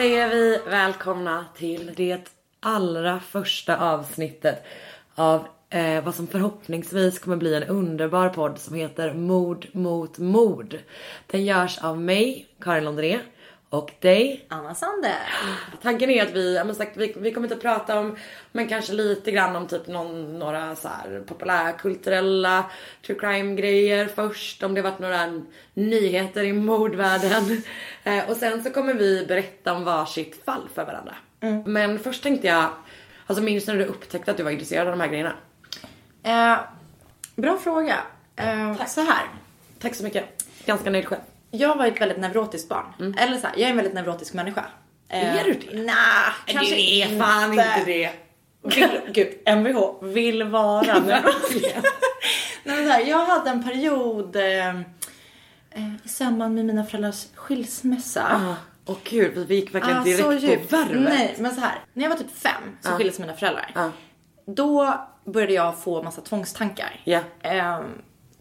Säger vi välkomna till det allra första avsnittet av eh, vad som förhoppningsvis kommer bli en underbar podd som heter Mord mot mord. Den görs av mig, Karin Londré, och dig, Anna Sander. Tanken är att vi, ja, men sagt, vi, vi kommer inte att prata om, men kanske lite grann om typ någon, några så här populärkulturella true crime grejer först. Om det varit några nyheter i mordvärlden. Eh, och sen så kommer vi berätta om varsitt fall för varandra. Men först tänkte jag, alltså minns när du upptäckte att du var intresserad av de här grejerna? Eh, bra fråga. Eh, så här. Tack så mycket. Ganska nöjd själv. Jag var ett väldigt neurotiskt barn. Eller så här, jag är en väldigt neurotisk människa. Eh, Är du det? Nej, kanske du är fan inte det. Vill, gud, Mvh vill vara neurotisk. Nej, men så här, jag hade en period eh, eh, i samband med mina föräldrars skilsmässa. Ah, Åh gud, vi gick verkligen Ah, direkt på värvet. Nej, men så här. När jag var typ fem så skildes mina föräldrar. Ja. Då började jag få massa tvångstankar. Ja. Ehm,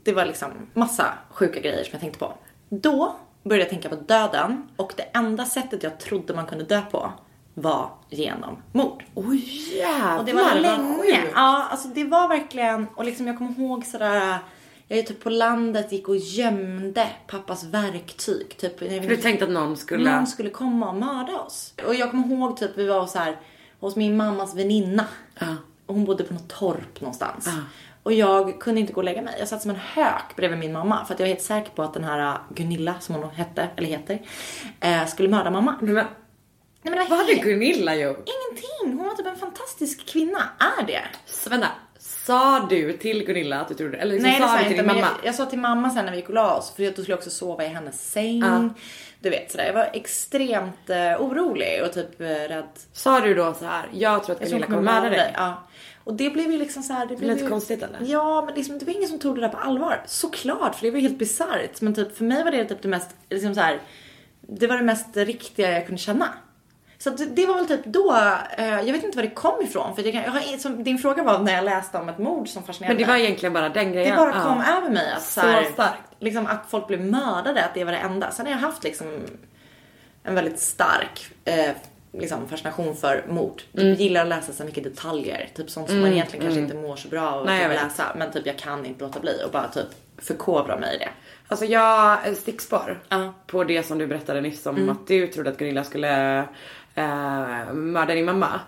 det var liksom massa sjuka grejer som jag tänkte på. Då började jag tänka på döden och det enda sättet jag trodde man kunde dö på var genom mord. Oj jävlar Och det var länge. Ja, alltså det var verkligen, och liksom jag kommer ihåg sådär, jag är typ på landet gick och gömde pappas verktyg. Typ, För du tänkte att någon skulle... någon skulle komma och mörda oss. Och jag kommer ihåg typ vi var så här hos min mammas väninna. Och hon bodde på något torp någonstans. Och jag kunde inte gå och lägga mig. Jag satt som en hök bredvid min mamma för att jag är helt säker på att den här uh, Gunilla som hon hette, eller heter, eh, skulle mörda mamma. Nej, men, Nej, men det var vad hade Gunilla gjort? Ingenting! Hon var typ en fantastisk kvinna. Är det? Så vänta, sa du till Gunilla att du trodde Eller liksom Nej det sa sa du jag inte. din Men mamma? jag, jag sa till mamma sen när vi gick och la oss. För då skulle jag också sova i hennes säng. Ja. Du vet sådär. Jag var extremt eh, orolig och typ eh, rädd. Sa du då så här, jag tror att Jag Gunilla kommer mörda dig? Ja. Och det blev ju liksom så här. Det blev Lite ju... konstigt, eller? Ja men liksom, det var ingen som tog det där på allvar. Såklart för det var helt bisarrt. Men typ för mig var det typ det mest, liksom så här. Det var det mest riktiga jag kunde känna. Så det, det var väl typ då, eh, jag vet inte var det kom ifrån. För jag kan, jag har, som, din fråga var när jag läste om ett mord som fascinerade Men det var egentligen bara den grejen? Det bara Ja. kom över mig att så, Så här, starkt. Liksom att folk blev mördade, att det var det enda. Sen har jag haft liksom en väldigt stark eh, liksom fascination för mord. Typ Mm. gillar att läsa så mycket detaljer. Typ sånt som man egentligen kanske inte mår så bra av Nej, att läsa. Men typ jag kan inte låta bli och bara typ förkovra mig i det. Alltså jag, en stickspår Ja. Mm. på det som du berättade nyss om att du trodde att Gunilla skulle eh, mörda din mamma.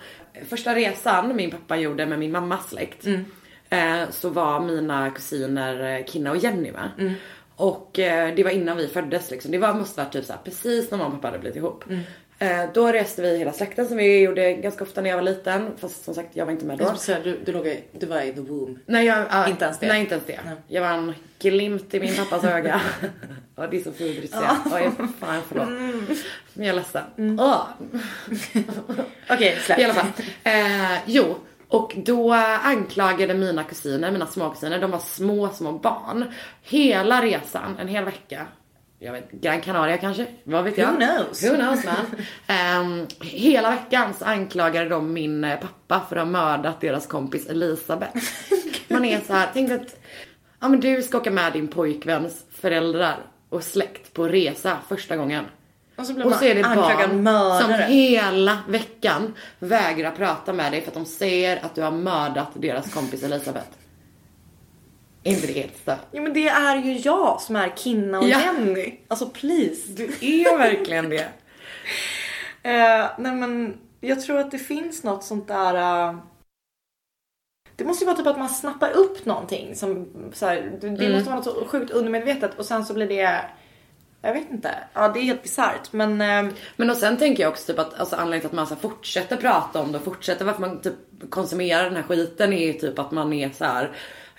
Första resan min pappa gjorde med min mammas släkt Mm. eh, så var mina kusiner eh, Kinna och Jenny med. Mm. Och eh, det var innan vi föddes liksom. Det var, måste varit typ såhär, precis när mamma och pappa hade blivit ihop. Mm. Eh, då reste vi hela släkten som vi gjorde ganska ofta när jag var liten. Fast som sagt jag var inte med då. Så du, du, låg i, du var i the womb. Nej, jag, ja, Inte ens det? Nej, inte ens det. Jag var en glimt i min pappas öga. ja, det är så fint att säga. Fan förlåt. Men jag är ledsen. Åh. Okej, släpp. I alla fall. Eh, jo, och då anklagade mina kusiner, mina småkusiner, de var små, små barn. Hela resan, en hel vecka. Jag vet, Gran Canaria kanske? Vad vet jag? Who knows? Who knows man. Ehm, hela veckan så anklagade de min eh, pappa för att ha mördat deras kompis Elisabeth. Man är så här, tänk att ja, men du ska åka med din pojkväns föräldrar och släkt på resa första gången. Och så blir Och man så är det barn mördare. som hela veckan vägrar prata med dig för att de ser att du har mördat deras kompis Elisabeth. Är inte det helt stört? Jo men det är ju jag som är Kinna och Ja. Jenny. Alltså please. Du är verkligen det. Eh, nej men jag tror att det finns något sånt där. eh, det måste ju vara typ att man snappar upp någonting som så här, det, det måste vara något så sjukt undermedvetet och sen så blir det Jag vet inte. Ja, det är helt bisarrt. Men... Eh... Men och sen tänker jag också typ att alltså, anledningen till att man så fortsätter prata om det och fortsätter varför man typ konsumerar den här skiten är ju typ att man är så här.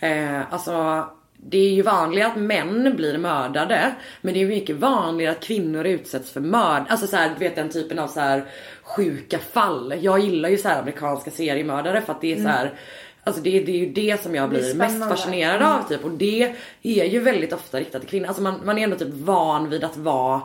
Eh, alltså det är ju vanligare att män blir mördade. Men det är ju mycket vanligare att kvinnor utsätts för mörd. Alltså så här, du vet den typen av så här sjuka fall. Jag gillar ju så här amerikanska seriemördare för att det är så här Alltså det, det är ju det som jag blir mest fascinerad mm. av typ. Och det är ju väldigt ofta riktat till kvinnor. Alltså man, man är ändå typ van vid att vara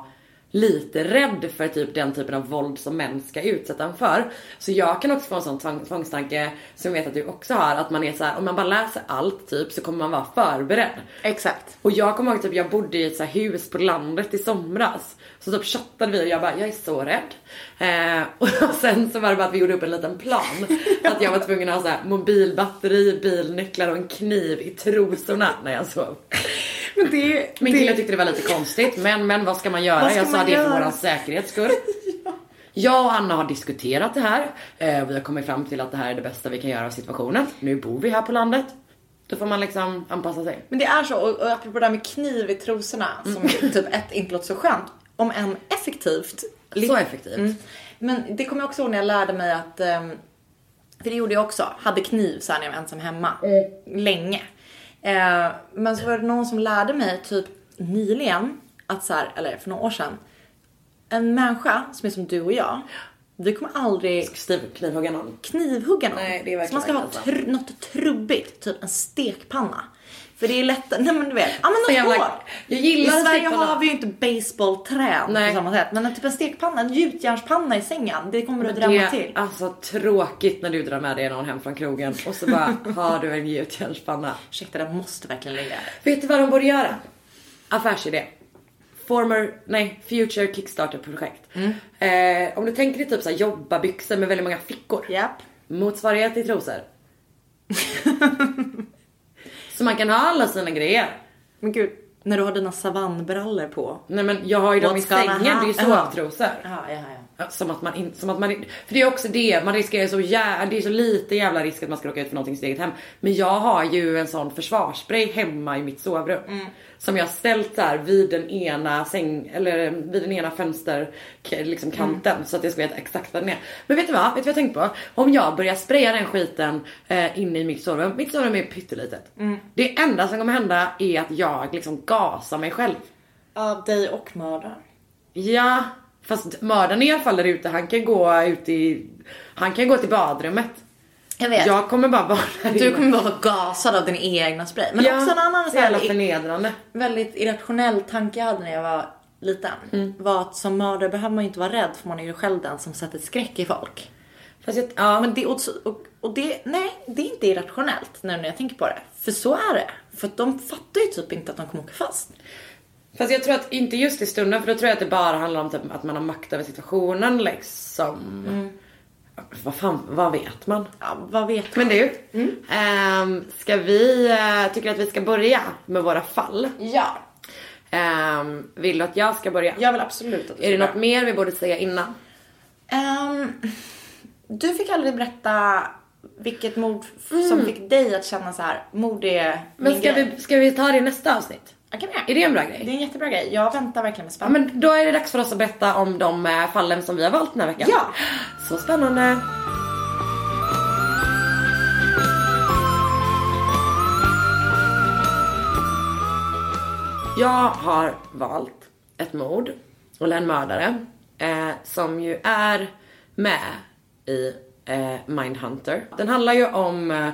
lite rädd för typ den typen av våld som män ska utsätta en för. Så jag kan också få en sån tvång, tvångstanke som jag vet att du också har att man är så här, om man bara läser allt typ så kommer man vara förberedd. Exakt. Och jag kommer ihåg typ jag bodde i ett så hus på landet i somras. Så typ chattade vi och jag bara, jag är så rädd. Eh, och sen så var det bara att vi gjorde upp en liten plan. att jag var tvungen att ha så här mobilbatteri, bilnycklar och en kniv i trosorna när jag sov. Men det, Min kille tyckte det var lite konstigt. Men, men vad ska man göra? Ska jag sa det är för våran säkerhets skull. ja. Jag och Anna har diskuterat det här. Eh, vi har kommit fram till att det här är det bästa vi kan göra av situationen. Nu bor vi här på landet. Då får man liksom anpassa sig. Men det är så, och apropå det där med kniv i trosorna som mm. typ ett inte låter så skönt. Om än effektivt. Så effektivt. Mm. Men det kommer jag också ihåg när jag lärde mig att, um, för det gjorde jag också, hade kniv så här när jag var ensam hemma. Mm. Länge. Eh, men så var det någon som lärde mig typ nyligen att så här, eller för några år sedan. En människa som är som du och jag. Vi kommer aldrig knivhugga någon. Knivhugga någon. Nej, det är verkligen så man ska ha tr något trubbigt, typ en stekpanna. För det är lättare, nej men du vet, ja men något hårt. Jag gillar I Sverige har vi ju inte baseballträn på samma sätt. Men typ en stekpanna, en gjutjärnspanna i sängen, det kommer du drämma till. Alltså tråkigt när du drar med dig någon hem från krogen och så bara har du en gjutjärnspanna. Ursäkta, den måste verkligen ligga Vet du vad de borde göra? Affärsidé. Former, nej, future kickstarter projekt. Mm. Eh, om du tänker dig typ såhär jobbarbyxor med väldigt många fickor. Yep. Motsvarighet till trosor. Så man kan ha alla sina grejer. Men gud, när du har dina savannbrallor på. Nej men jag har ju dem i sängen, det är ju sovtrosor. Ja, ja, ja. Som att man inte, som att man För det är också det, man riskerar så jävla, det är så lite jävla risk att man ska råka ut för någonting i sitt eget hem. Men jag har ju en sån försvarsspray hemma i mitt sovrum. Mm som jag ställt där vid den ena säng eller vid den ena fönster liksom kanten mm. så att jag ska veta exakt vad den är. Men vet du vad? Vet du vad jag tänkte på? Om jag börjar spraya den skiten eh, inne i mitt sovrum. Mitt sovrum är pyttelitet. Mm. Det enda som kommer hända är att jag liksom gasar mig själv. Av dig och mördaren. Ja, fast mördaren är i alla fall där ute. Han kan gå ut i, han kan gå till badrummet. Jag vet. Jag kommer bara vara Du kommer bara vara gasad av din egna spray. Men ja, också en annan så jävla förnedrande. Väldigt irrationell tanke jag hade när jag var liten. Mm. Var att som mördare behöver man ju inte vara rädd för man är ju själv den som sätter skräck i folk. Fast jag, ja. Men det, och, och det, nej, det är inte irrationellt nu när jag tänker på det. För så är det. För att de fattar ju typ inte att de kommer åka fast. Fast jag tror att inte just i stunden för då tror jag att det bara handlar om typ att man har makt över situationen liksom. Mm. Vad fan, vad vet man? Ja, vad vet man? Men du, mm. ähm, ska vi, äh, tycker att vi ska börja med våra fall? Ja. Ähm, vill du att jag ska börja? Jag vill absolut att du Är det något mer vi borde säga innan? Um, du fick aldrig berätta vilket mord mm. som fick dig att känna så här, mord är Men ska vi, ska vi ta det i nästa avsnitt? Okay, är det en bra grej? Det är en jättebra grej. Jag väntar verkligen med spänning. Ja, men då är det dags för oss att berätta om de eh, fallen som vi har valt den här veckan. Ja! Så spännande. Jag har valt ett mord, eller en mördare, eh, som ju är med i eh, Mindhunter. Den handlar ju om eh,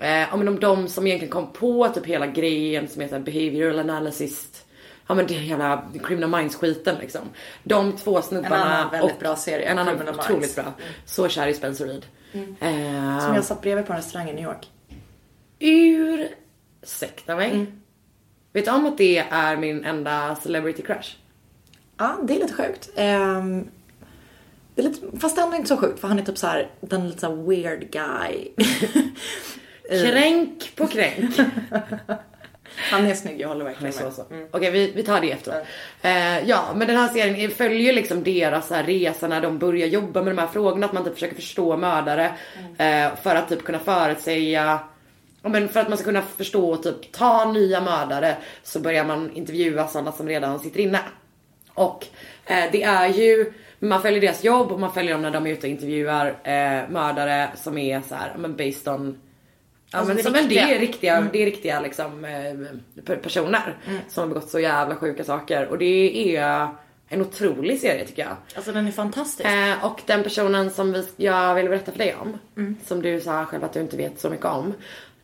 Eh, om de som egentligen kom på typ hela grejen som heter behavioral analysis. Ja men det jävla criminal minds skiten liksom. De två snubbarna. En annan väldigt och, bra serie. En annan otroligt minds. bra. Mm. Så kär i Spencer Reed. Mm. Eh, som jag satt bredvid på en restaurang i New York. Ursäkta mig. Mm. Vet du om att det är min enda celebrity crush? Ja, det är lite sjukt. Um, det är lite, fast det är inte så sjukt för han är typ så här, den lite så weird guy. Kränk på kränk. Han är snygg, jag håller verkligen med. Så, Mm. Okej, vi, vi tar det efteråt. Mm. Uh, ja, men den här serien följer liksom deras här resa när de börjar jobba med de här frågorna. Att man typ försöker förstå mördare. Mm. Uh, för att typ kunna förutsäga men för att man ska kunna förstå och typ ta nya mördare så börjar man intervjua sådana som redan sitter inne. Och eh, det är ju, man följer deras jobb och man följer dem när de är ute och intervjuar eh, mördare som är så här, men based on Ja Alltså, men det som en, det riktiga. är riktiga, det är riktiga liksom eh, per- personer som har begått så jävla sjuka saker och det är en otrolig serie tycker jag. Alltså den är fantastisk. Eh, och den personen som vi, jag vill berätta för dig om, som du sa själv att du inte vet så mycket om.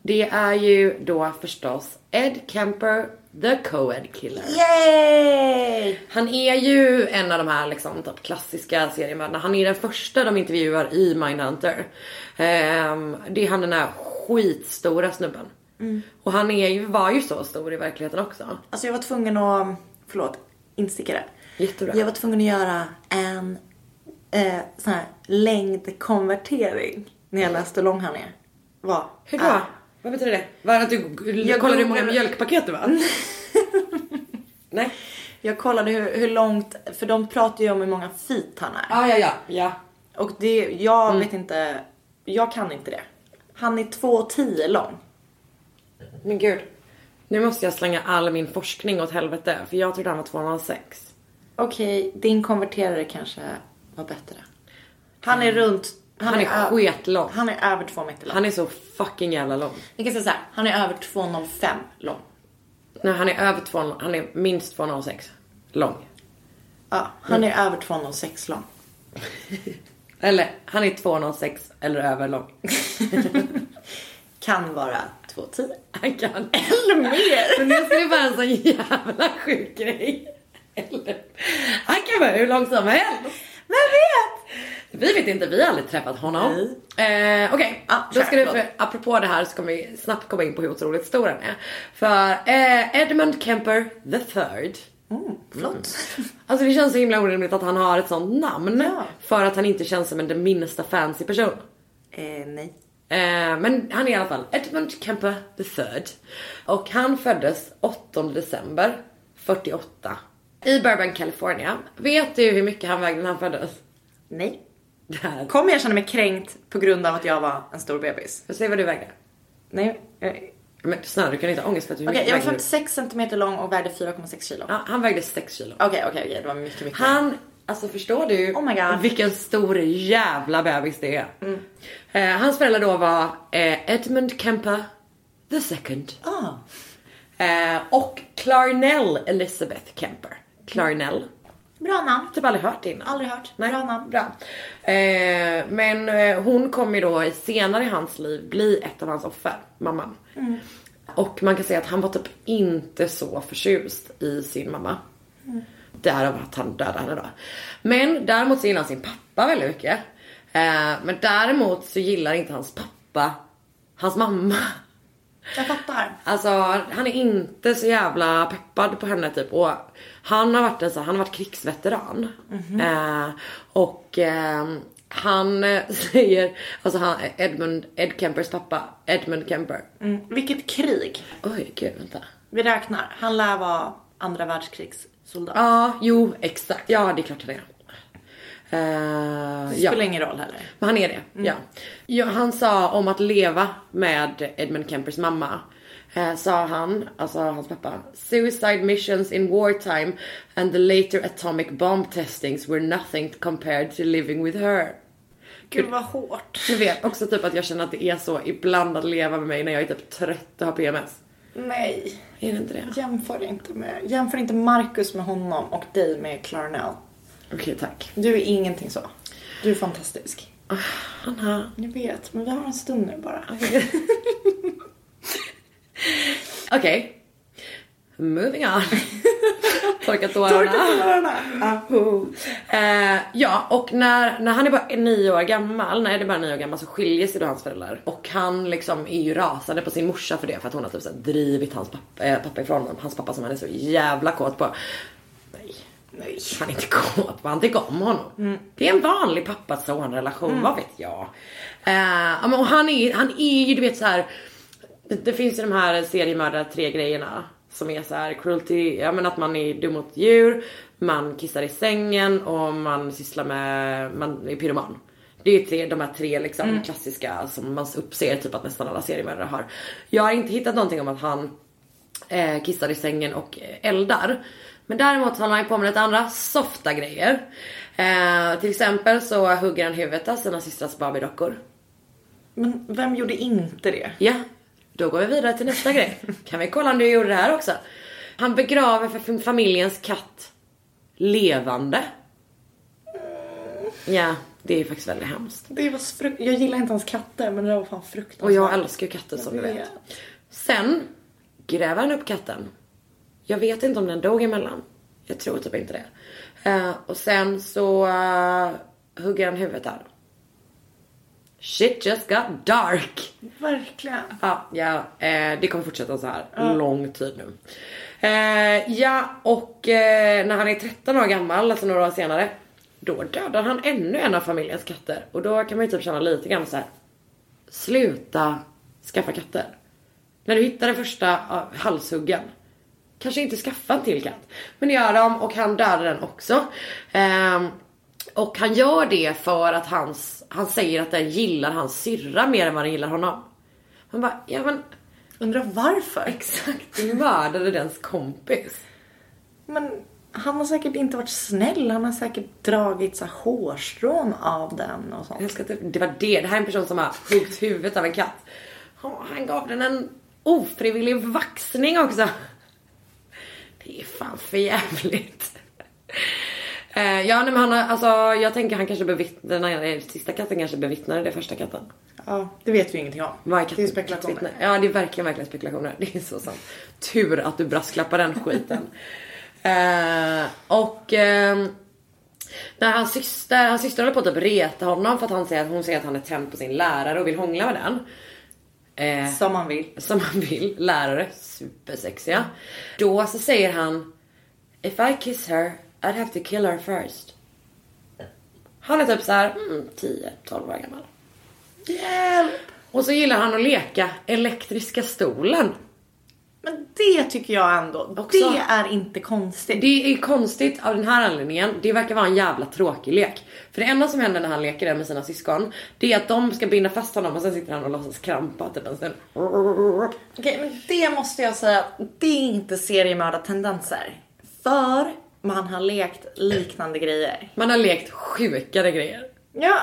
Det är ju då förstås Ed Kemper, the co-ed killer. Yay! Han är ju en av de här liksom typ klassiska seriemördarna. Han är den första de intervjuar i Mindhunter. Ehm, det är han den här skitstora snubben. Och han är ju, var ju så stor i verkligheten också. Alltså jag var tvungen att, förlåt, instickare. Jättebra. Jag var tvungen att göra en eh, sån här längdkonvertering när jag läste hur lång han är. Vad? Hur då? är- Vad betyder det? Var att du Jag kollade hur många mjölkpaket det var? Nej. Jag kollade hur, hur långt, för de pratar ju om hur många feet han är. Ja, ja, ja. ja. Och det, jag Mm. vet inte, jag kan inte det. Han är 2,10 lång. Men gud. Nu måste jag slänga all min forskning åt helvete. För jag trodde han var 206. Okej, din konverterare kanske var bättre. Han är runt... Han är ö- skitlång. Han är över 2 meter lång. Han är så fucking jävla lång. Vi kan säga så här, han är över 2,05 lång. Nej, han är över 2, han är minst 206 lång. Ja, han Mm. är över 2,06 lång. Eller, han är 206 eller över lång. Kan vara 2,10. Han kan. Eller mer! Men det skulle vara en sån jävla sjuk grej. Eller, han kan vara hur lång som helst. Vem vet? Vi vet inte, vi har aldrig träffat honom. Eh, Okej, Ja, då kör, ska du, för, apropå det här så kommer vi snabbt komma in på hur otroligt stor han är. För eh, Edmund Kemper the third. Mm, flott. Alltså det känns så himla orimligt att han har ett sånt namn. Ja. För att han inte känns som en det minsta fancy person. Eh, nej. Eh, men han är i alla fall Edmund Kemper the third. Och han föddes 8 december 48. I Burbank, California. Vet du hur mycket han vägde när han föddes? Nej. Där. Kommer jag känna mig kränkt på grund av att jag var en stor bebis? Får se vad du vägde. Nej. Okej, Men snälla du kan inte ha ångest för att du hur jag mycket var vägde du? 56 cm lång och vägde 4,6 kilo. Ja, han vägde 6 kilo. Okej, okej, okej. Det var mycket, mycket. Han, alltså förstår du Oh my God. vilken stor jävla bebis det är? Eh, hans föräldrar då var eh, Edmund Kemper the second. Ah. Eh, och Clarnell Elizabeth Kemper. Clarnell. Bra namn. Typ aldrig hört det innan. Aldrig hört. Nej, Bra namn. Bra. Eh, men eh, hon kommer ju då senare i hans liv bli ett av hans offer, mamman. Mm. Och man kan säga att han var typ inte så förtjust i sin mamma. Mm. Därav att han dödade henne då. Men däremot så gillar han sin pappa väldigt mycket. Eh, men däremot så gillar inte hans pappa hans mamma. Jag fattar. Alltså han är inte så jävla peppad på henne typ och han har varit en så, han har varit krigsveteran. Eh, och eh, han säger, alltså han, Edmund, Ed Kempers pappa, Edmund Kemper. Mm. Vilket krig. Oj gud vänta. Vi räknar. Han lär vara andra världskrigssoldat. Ja, jo exakt, ja det är klart han är. Eh, Det ja. spelar ingen roll heller. Men han är det, ja. ja. Han sa om att leva med Edmund Kempers mamma. Eh, sa han, alltså hans pappa. Suicide missions in wartime and the later atomic bomb testings were nothing compared to living with her. Gud vad hårt. Du vet också typ att jag känner att det är så ibland att leva med mig när jag är typ trött och har PMS. Nej. Är det inte det? Jämför inte med, jämför inte Marcus med honom och dig med Clarnell. Okej tack. Du är ingenting så. Du är fantastisk. Han har... Jag vet, men vi har en stund nu bara. Okej. Moving on. Torka tårarna. Oh. Eh, ja, och när, när han är bara nio år gammal, när Eddie bara är nio år gammal så skiljer sig då hans föräldrar. Och han liksom är ju rasande på sin morsa för det för att hon har typ så drivit hans pappa, eh, pappa ifrån honom. Hans pappa som han är så jävla kåt på. Nej, Nej. han är inte kåt på, han tycker om honom. Det är en vanlig pappa-son relation, vad vet jag. Ja, men och han är, han är ju du vet så här. Det, finns ju de här seriemördare tre grejerna. Som är så här cruelty, ja men att man är dum mot djur, man kissar i sängen och man sysslar med, man är pyroman. Det är ju tre, de här tre liksom klassiska som man uppser typ att nästan alla seriemördare har. Jag har inte hittat någonting om att han eh, kissar i sängen och eldar. Men däremot håller han ju på med lite andra softa grejer. Eh, till exempel så hugger han huvudet av sina systrars Barbie-dockor. Men vem gjorde inte det? Ja, då går vi vidare till nästa grej. Kan vi kolla om du gjorde det här också? Han begraver för familjens katt levande. Ja, det är faktiskt väldigt hemskt. Det var frukt... Jag gillar inte hans katter men det var fan fruktansvärt. Och jag älskar ju katter som du vet. Sen gräver han upp katten. Jag vet inte om den dog emellan. Jag tror typ inte det. Eh, och sen så uh, hugger han huvudet av den. Shit just got dark. Verkligen. Ja, ja eh, det kommer fortsätta så här lång tid nu. Eh, ja, och eh, när han är 13 år gammal, alltså några år senare, då dödar han ännu en av familjens katter. Och då kan man ju typ känna lite grann så här. Sluta skaffa katter. När du hittar den första ja, halshuggen. Kanske inte skaffa en till katt. Men det gör de och han dödar den också. Och han gör det för att hans, han säger att den gillar hans syrra mer än vad den gillar honom. Han bara, ja men Undrar varför? exakt, du mördade dens kompis. Men han har säkert inte varit snäll. Han har säkert dragit så hårstrån av den och sånt. Jag ska inte, det var det, det här är en person som har huggit huvudet av en katt. Han gav den en ofrivillig vaxning också. Det är fan för jävligt. Eh, ja nej, men han har, alltså jag tänker han kanske bevittnade, den sista katten kanske bevittnade det första katten. Ja, det vet vi ingenting om. Vad är det är spekulationer. Ja det är verkligen, verkligen spekulationer. Det är så sant. Tur att du brasklappar den skiten. eh, och ehm, när hans syster, hans syster håller på att typ reta honom för att han säger att hon säger att han är tänd på sin lärare och vill hångla med den. Eh, Som man vill. som han vill, lärare, supersexiga. Då så säger han If I kiss her, I'd have to kill her first. Han är typ så här, mm, 10-12 år gammal. Hjälp! Och så gillar han att leka elektriska stolen. Men det tycker jag ändå, Också- det är inte konstigt. Det är konstigt av den här anledningen. Det verkar vara en jävla tråkig lek. För det enda som händer när han leker det med sina syskon, det är att de ska binda fast honom och sen sitter han och låtsas krampa typ en stund. Okej, men det måste jag säga, det är inte seriemördartendenser. För man har lekt liknande grejer. Man har lekt sjukare grejer. Ja,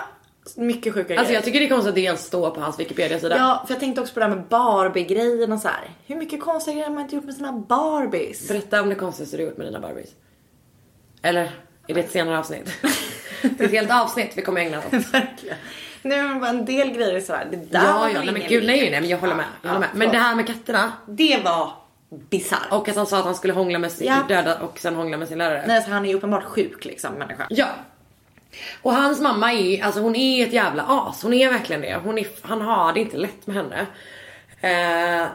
mycket sjuka Alltså grejer. jag tycker det är konstigt att det ens står på hans Wikipedia-sida. Ja, för jag tänkte också på det här med Barbie-grejen och så här. Hur mycket konstiga grejer har man inte gjort med sina Barbies? Berätta om det konstigaste du gjort med dina Barbies. Eller är det ett senare avsnitt? det är ett helt avsnitt vi kommer ägna åt. Verkligen. Nej men bara en del grejer är så här. Det där var Ja, väl ja, nej men gud, nej, nej, men jag håller med. Jag Ja, håller med. Men det här med katterna Det var bisarrt. och att han sa att han skulle hångla med sin Ja. döda och sen hångla med sin lärare. Nej, så han är uppenbart sjuk liksom, människa. Ja. Och hans mamma är, alltså hon är ett jävla as. Hon är verkligen det. Hon är, han har det inte lätt med henne. Eh,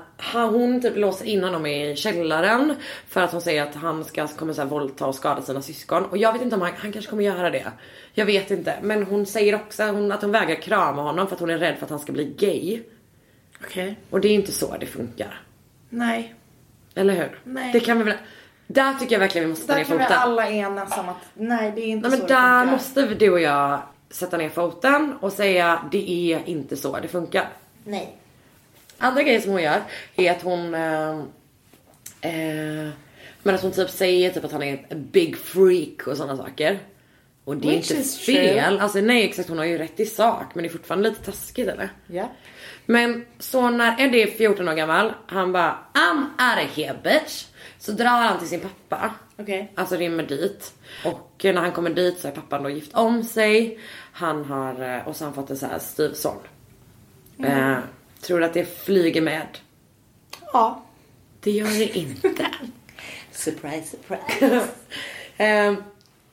hon typ låser in honom i källaren för att hon säger att han ska, kommer så här våldta och skada sina syskon. Och jag vet inte om han, han kanske kommer göra det. Jag vet inte. Men hon säger också att hon, att hon vägrar krama honom för att hon är rädd för att han ska bli gay. Okej. Och det är inte så det funkar. Nej. Eller hur? Nej. Det kan vi väl... Där tycker jag verkligen vi måste sätta Där ner kan vi foten. alla enas om att nej det är inte Nej så men där funkar. måste du och jag sätta ner foten och säga det är inte så det funkar. Nej. Andra grejer som hon gör är att hon eh, eh, men att hon typ säger typ att han är en big freak och sådana saker. Och det är Which inte fel. true. Alltså nej exakt hon har ju rätt i sak men det är fortfarande lite taskigt eller? Ja. Men så när Eddie är 14 år gammal, han bara I'm out of here bitch. Så drar han till sin pappa. Okej. Alltså rymmer dit. Och när han kommer dit så är pappan då gift om sig. Han har, eh, och så har han fått en så här styvson. Eh, tror du att det flyger med? Ja. Det gör det inte. Surprise, surprise. Ehm,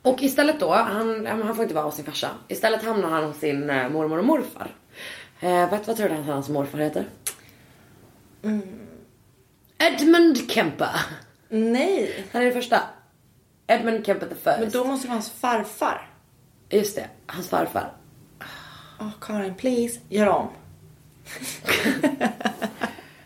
och istället då, han, han får inte vara hos sin farsa. Istället hamnar han hos sin eh, mormor och morfar. Eh, vet, vad tror du att hans morfar heter? Edmund Kemper. nej. Han är den första. Edmund Kemper the first. Men då måste det vara hans farfar. Just det, hans farfar. Åh Karin, please. Gör om.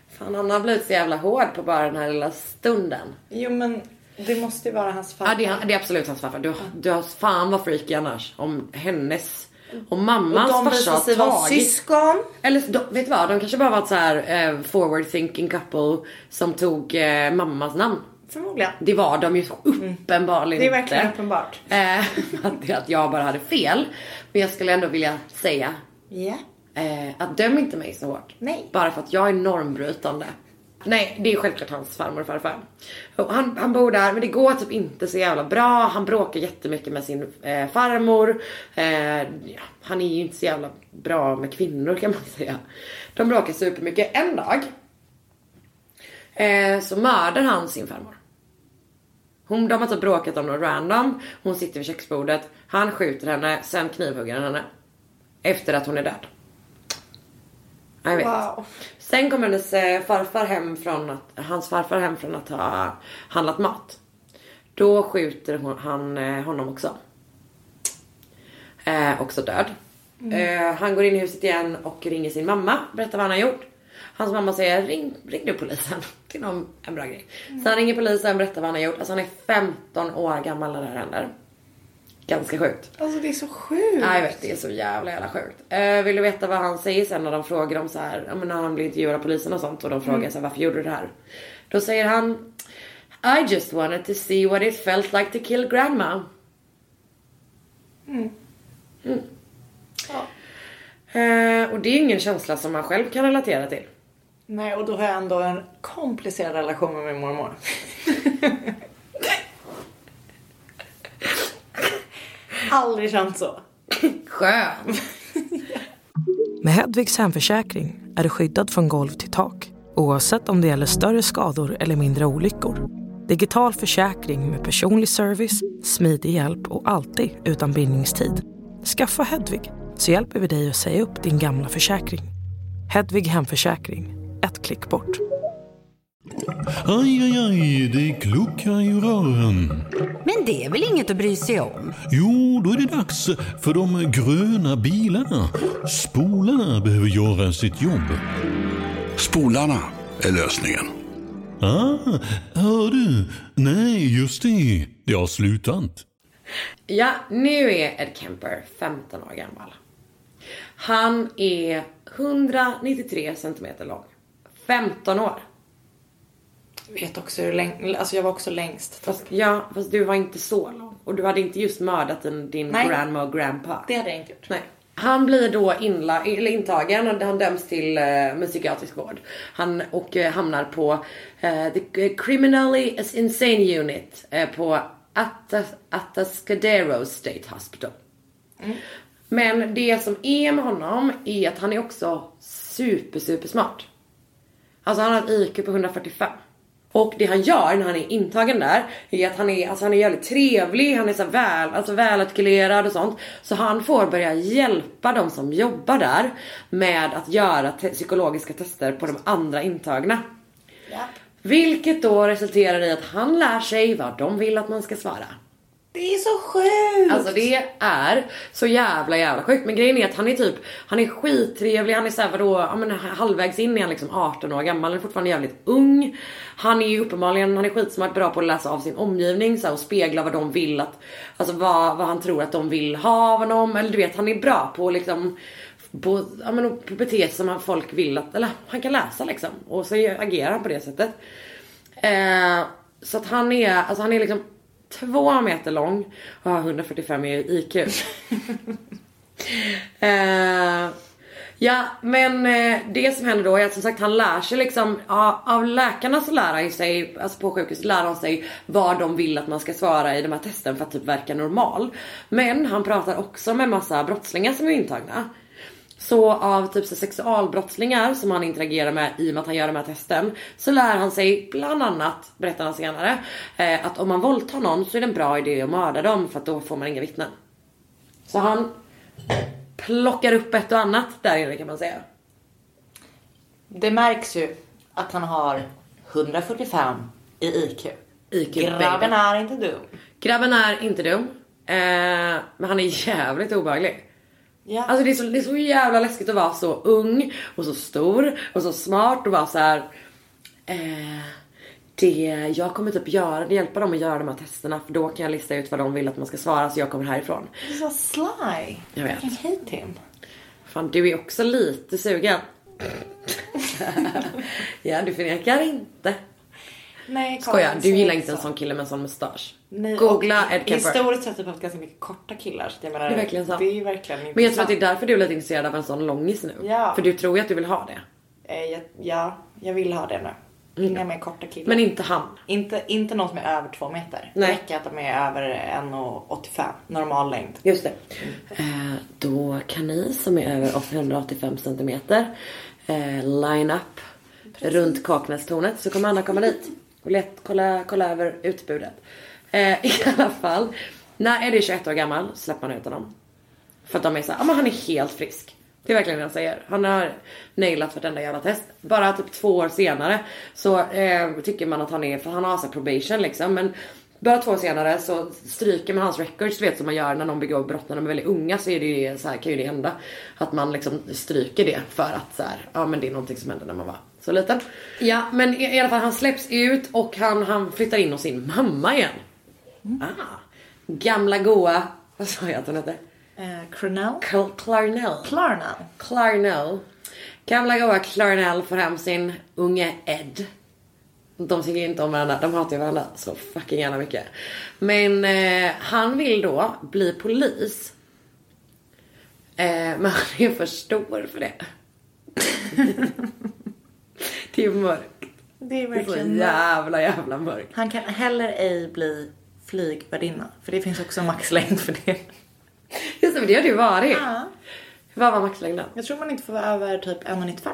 Fan, han har blivit så jävla hård på bara den här lilla stunden. Jo men det måste ju vara hans farfar. Ja, det är, det är absolut hans farfar. Du, du har fan vad freaky annars. Om hennes, om mammans och de farsa har tagit. syskon. Eller de, vet du vad? De kanske bara var ett så här eh, forward thinking couple som tog eh, mammas namn. Förmodligen. Det var de ju så uppenbarligen Det är verkligen inte. uppenbart. Eh, att, att jag bara hade fel. Men jag skulle ändå vilja säga eh, att döm inte mig så hårt. Nej. Bara för att jag är normbrytande. Nej, det är självklart hans farmor och farfar. Och han, han bor där, men det går typ inte så jävla bra. Han bråkar jättemycket med sin eh, farmor. Eh, ja, han är ju inte så jävla bra med kvinnor kan man säga. De bråkar supermycket. En dag eh, så mördar han sin farmor. Hon, de har typ bråkat om något random. Hon sitter vid köksbordet. Han skjuter henne, sen knivhugger han henne. Efter att hon är död. Jag vet. Wow. Sen kommer hennes eh, farfar hem från att, hans farfar hem från att ha handlat mat. Då skjuter hon, han eh, honom också. Eh, också död. Eh, han går in i huset igen och ringer sin mamma, berättar vad han har gjort. Hans mamma säger ring, ring du polisen. Det är nog en bra grej. Så han ringer polisen, berättar vad han har gjort. Alltså han är 15 år gammal när det här händer. Ganska sjukt. Alltså det är så sjukt. Ja, jag vet, det är så jävla jävla sjukt. Eh, vill du veta vad han säger sen när de frågar om så här, ja men när han blir intervjuad av polisen och sånt och de frågar så här, varför gjorde du det här? Då säger han I just wanted to see what it felt like to kill grandma. Mm. Ja. Eh, och det är ingen känsla som man själv kan relatera till. Nej, och då har jag ändå en komplicerad relation med min mormor. Aldrig känt så. Skön! Med Hedvigs hemförsäkring är du skyddad från golv till tak oavsett om det gäller större skador eller mindre olyckor. Digital försäkring med personlig service, smidig hjälp och alltid utan bindningstid. Skaffa Hedvig så hjälper vi dig att säga upp din gamla försäkring. Hedvig hemförsäkring, ett klick bort. Aj, aj, aj, det kluckar i rören. Men det är väl inget att bry sig om? Jo, då är det dags för de gröna bilarna. Spolarna behöver göra sitt jobb. Spolarna är lösningen. Ah, hör du? Nej, just det. Det har slutat. Ja, nu är Ed Kemper 15 år gammal. Han är 193 centimeter lång. 15 år. Jag vet också hur länge, alltså jag var också längst. Fast, ja, fast du var inte så lång. Och du hade inte just mördat din, din Nej. grandma och grandpa. Det hade jag inte gjort. Nej. Han blir då inla, eller intagen och han döms till med psykiatrisk vård. Han och eh, hamnar på eh, the criminally insane unit eh, på Atas- Atascadero State Hospital. Men det som är med honom är att han är också super super smart. Alltså han har ett IQ på 145. Och det han gör när han är intagen där är att han är, alltså han är jävligt trevlig, han är så väl, alltså välartikulerad och sånt. Så han får börja hjälpa de som jobbar där med att göra te- psykologiska tester på de andra intagna. Vilket då resulterar i att han lär sig vad de vill att man ska svara. Det är så sjukt! Alltså det är så jävla jävla sjukt. Men grejen är att han är typ, han är skittrevlig, han är såhär vadå, ja men halvvägs in är han liksom 18 år gammal, han är fortfarande jävligt ung. Han är ju uppenbarligen, han är skitsmart bra på att läsa av sin omgivning så här, och spegla vad de vill att, alltså vad, vad han tror att de vill ha av honom. Eller du vet, han är bra på att liksom på, ja, men, att bete sig som folk vill att, eller han kan läsa liksom. Och så agerar han på det sättet. Eh, så att han är, alltså han är liksom två meter lång och har 145 i IQ. eh, ja men eh, det som händer då är att som sagt han lär sig liksom, ja, av läkarna så lär han sig, alltså på sjukhuset lär han sig vad de vill att man ska svara i de här testen för att typ verka normal. Men han pratar också med massa brottslingar som är intagna. Så av typ så sexualbrottslingar som han interagerar med i och med att han gör de här testen så lär han sig bland annat, berättar han senare, eh, att om man våldtar någon så är det en bra idé att mörda dem för att då får man inga vittnen. Så han plockar upp ett och annat där inne kan man säga. Det märks ju att han har 145 i IQ. IQ, Grabben baby. är inte dum. Grabben är inte dum, eh, men han är jävligt obehaglig. Ja. Alltså det är, så, det är så jävla läskigt att vara så ung och så stor och så smart och vara så här. Eh, det, jag kommer typ göra, hjälpa dem att göra de här testerna för då kan jag lista ut vad de vill att man ska svara så jag kommer härifrån. Det är så sly. Jag vet. I hate him. Fan du är också lite sugen. ja du förnekar inte. Nej, Skojar, du gillar inte inte en så. sån kille med en sån mustasch. Nej, Googla Ed Kemper. Historiskt sett har vi haft ganska mycket korta killar. Så jag menar, Det är verkligen sant. Det är verkligen Men jag tror att det är intressant. därför du är lite intresserad av en sån långis nu. Ja. För du tror ju att du vill ha det. Eh, jag, ja, jag vill ha det nu. Inga mer korta killar. Men inte han. inte, inte någon som är över två meter. Det Nej. räcker att de är över 1,85 normal längd. Just det. Eh, då kan ni som är över 885 centimeter eh, line up runt Kaknästornet så kommer Anna komma dit och let, kolla, kolla över utbudet. Eh, I alla fall, när Eddie är 21 år gammal släpper man ut honom. För att de är såhär, ja men han är helt frisk. Det är verkligen det jag säger. Han har nailat vartenda jävla test. Bara typ två år senare så eh, tycker man att han är, för han har så här probation liksom. Men bara två år senare så stryker man hans records, du vet som man gör när någon begår brott när de är väldigt unga så är det ju så här, kan ju det hända. Att man liksom stryker det för att så här, ja men det är någonting som hände när man var så liten. Ja men i, i alla fall han släpps ut och han, han flyttar in hos sin mamma igen. Ah, gamla goa, vad sa jag att hon hette? Eh, Cronell? Cl- Clarnell. Klarna. Clarnell. Gamla goa Clarnell får hem sin unge Ed. De tycker inte om varandra, de hatar ju varandra så fucking gärna mycket. Men eh, han vill då bli polis. Eh, men han är för stor för det. det är mörkt. Det är Det är så verkligen jävla jävla mörkt. Han kan heller ej bli flygvärdinna. För det finns också maxlängd för det. Just det, det har du varit. Ja. Vad var maxlängden? Jag tror man inte får vara över typ 1,95.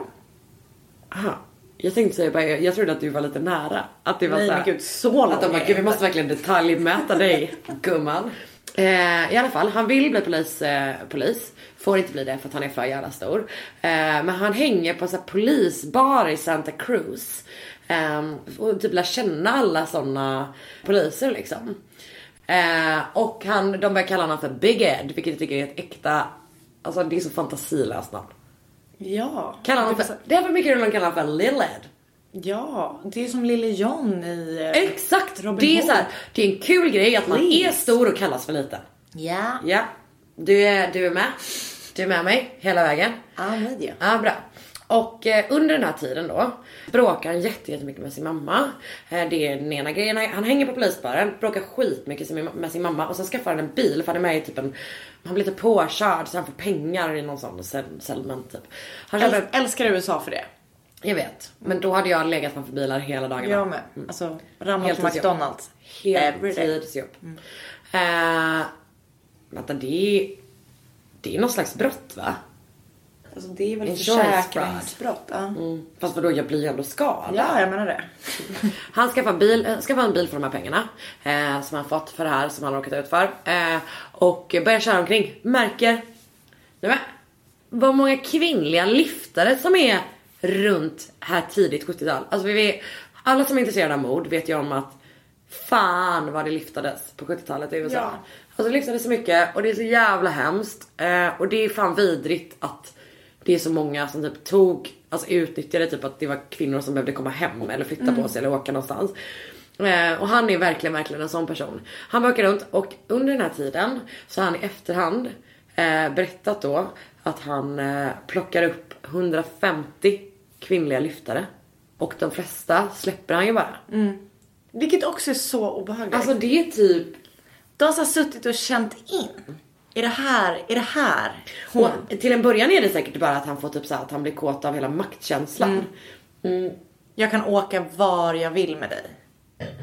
Aha. Jag tänkte säga bara, jag trodde att du var lite nära. Att det var Nej, så här- men gud, så Att de lång bara, gud vi måste verkligen detaljmäta dig gumman. Eh, I alla fall, han vill bli polis, eh, polis. Får inte bli det för att han är för jävla stor. Eh, men han hänger på en polisbar i Santa Cruz. Eh, och typ lär känna alla såna poliser liksom. Eh, och han, de börjar kalla honom för Big Ed, vilket jag tycker är ett äkta, alltså det är så fantasilöst namn. Ja. Kallar honom för, det är för mycket roligare att kalla honom för Lil Ed. Ja, det är som Lille John i... eh, Exakt! Robin det är Hood. så här, det är en kul grej att man Please. är stor och kallas för liten. Ja. Ja, du är, du är med. Du är med mig hela vägen. I'm with you. Ja, bra. Och eh, under den här tiden då bråkar han jätte- jättemycket med sin mamma. Eh, det är den ena grejen. Han hänger på polisbaren, bråkar skitmycket med- med sin mamma och sen skaffar han en bil för han är med i typ en, han blir lite påkörd så han får pengar i någon sån settlement typ. Han köper, Äl- älskar USA för det. jag vet, men då hade jag legat framför bilar hela dagarna. Jag med. Alltså, ramlat på. McDonalds. Heltidsjobb. Eh, vänta, det är, det är någon slags brott va? Alltså det är väl Insurance försäkringsbrott? Ja. Mm. Fast vadå, jag blir ju ändå skadad. ja, jag menar det. Han skaffar, bil, äh, skaffar en bil för de här pengarna eh, som han fått för det här som han har råkat ut för. Eh, och börjar köra omkring. Märker, nej men, vad många kvinnliga liftare som är runt här tidigt 70-tal. Alltså vi alla som är intresserade av mord vet ju om att fan vad det liftades på 70-talet i USA. Ja. Alltså det liftades så mycket och det är så jävla hemskt. Eh, och det är fan vidrigt att det är så många som typ tog, alltså utnyttjade typ att det var kvinnor som behövde komma hem eller flytta på sig eller åka någonstans. Eh, och han är verkligen, verkligen en sån person. Han åker runt och under den här tiden så har han i efterhand eh, berättat då att han eh, plockar upp 150 kvinnliga lyftare. Och de flesta släpper han ju bara. Vilket också är så obehagligt. Alltså det är typ de har suttit och känt in. Är det här, är det här hon? Och till en början är det säkert bara att han får typ så här, att han blir kåt av hela maktkänslan. Jag kan åka var jag vill med dig.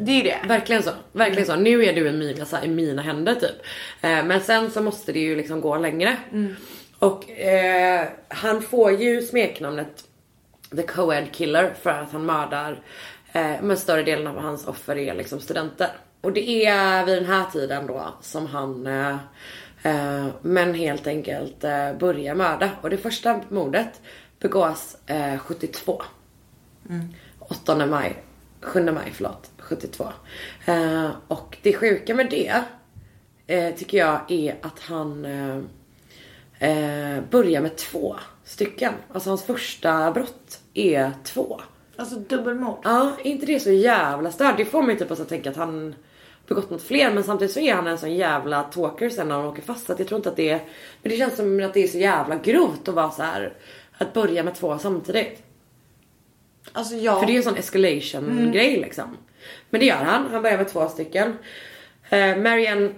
Det är det. Verkligen så. Verkligen så. Nu är du i mina, så här, i mina händer typ. Eh, men sen så måste det ju liksom gå längre. Och eh, han får ju smeknamnet The Co-Ed Killer för att han mördar eh, men större delen av hans offer är liksom studenter. Och det är vid den här tiden då som han eh, men helt enkelt eh, börjar mörda. Och det första mordet begås eh, 72. 8 maj, 7 maj förlåt, 72. Eh, och det sjuka med det tycker jag är att han börjar med två stycken. Alltså hans första brott är två. Alltså dubbelmord. Ja, är inte det så jävla stört? Det får mig typ att tänka att han begått något fler men samtidigt så är han en sån jävla talker sen när han åker fast så att jag tror inte att det är Men det känns som att det är så jävla grovt att vara så här att börja med två samtidigt. Alltså ja. För det är ju en sån escalation grej liksom. Men det gör han. Han börjar med två stycken. Eh, Marianne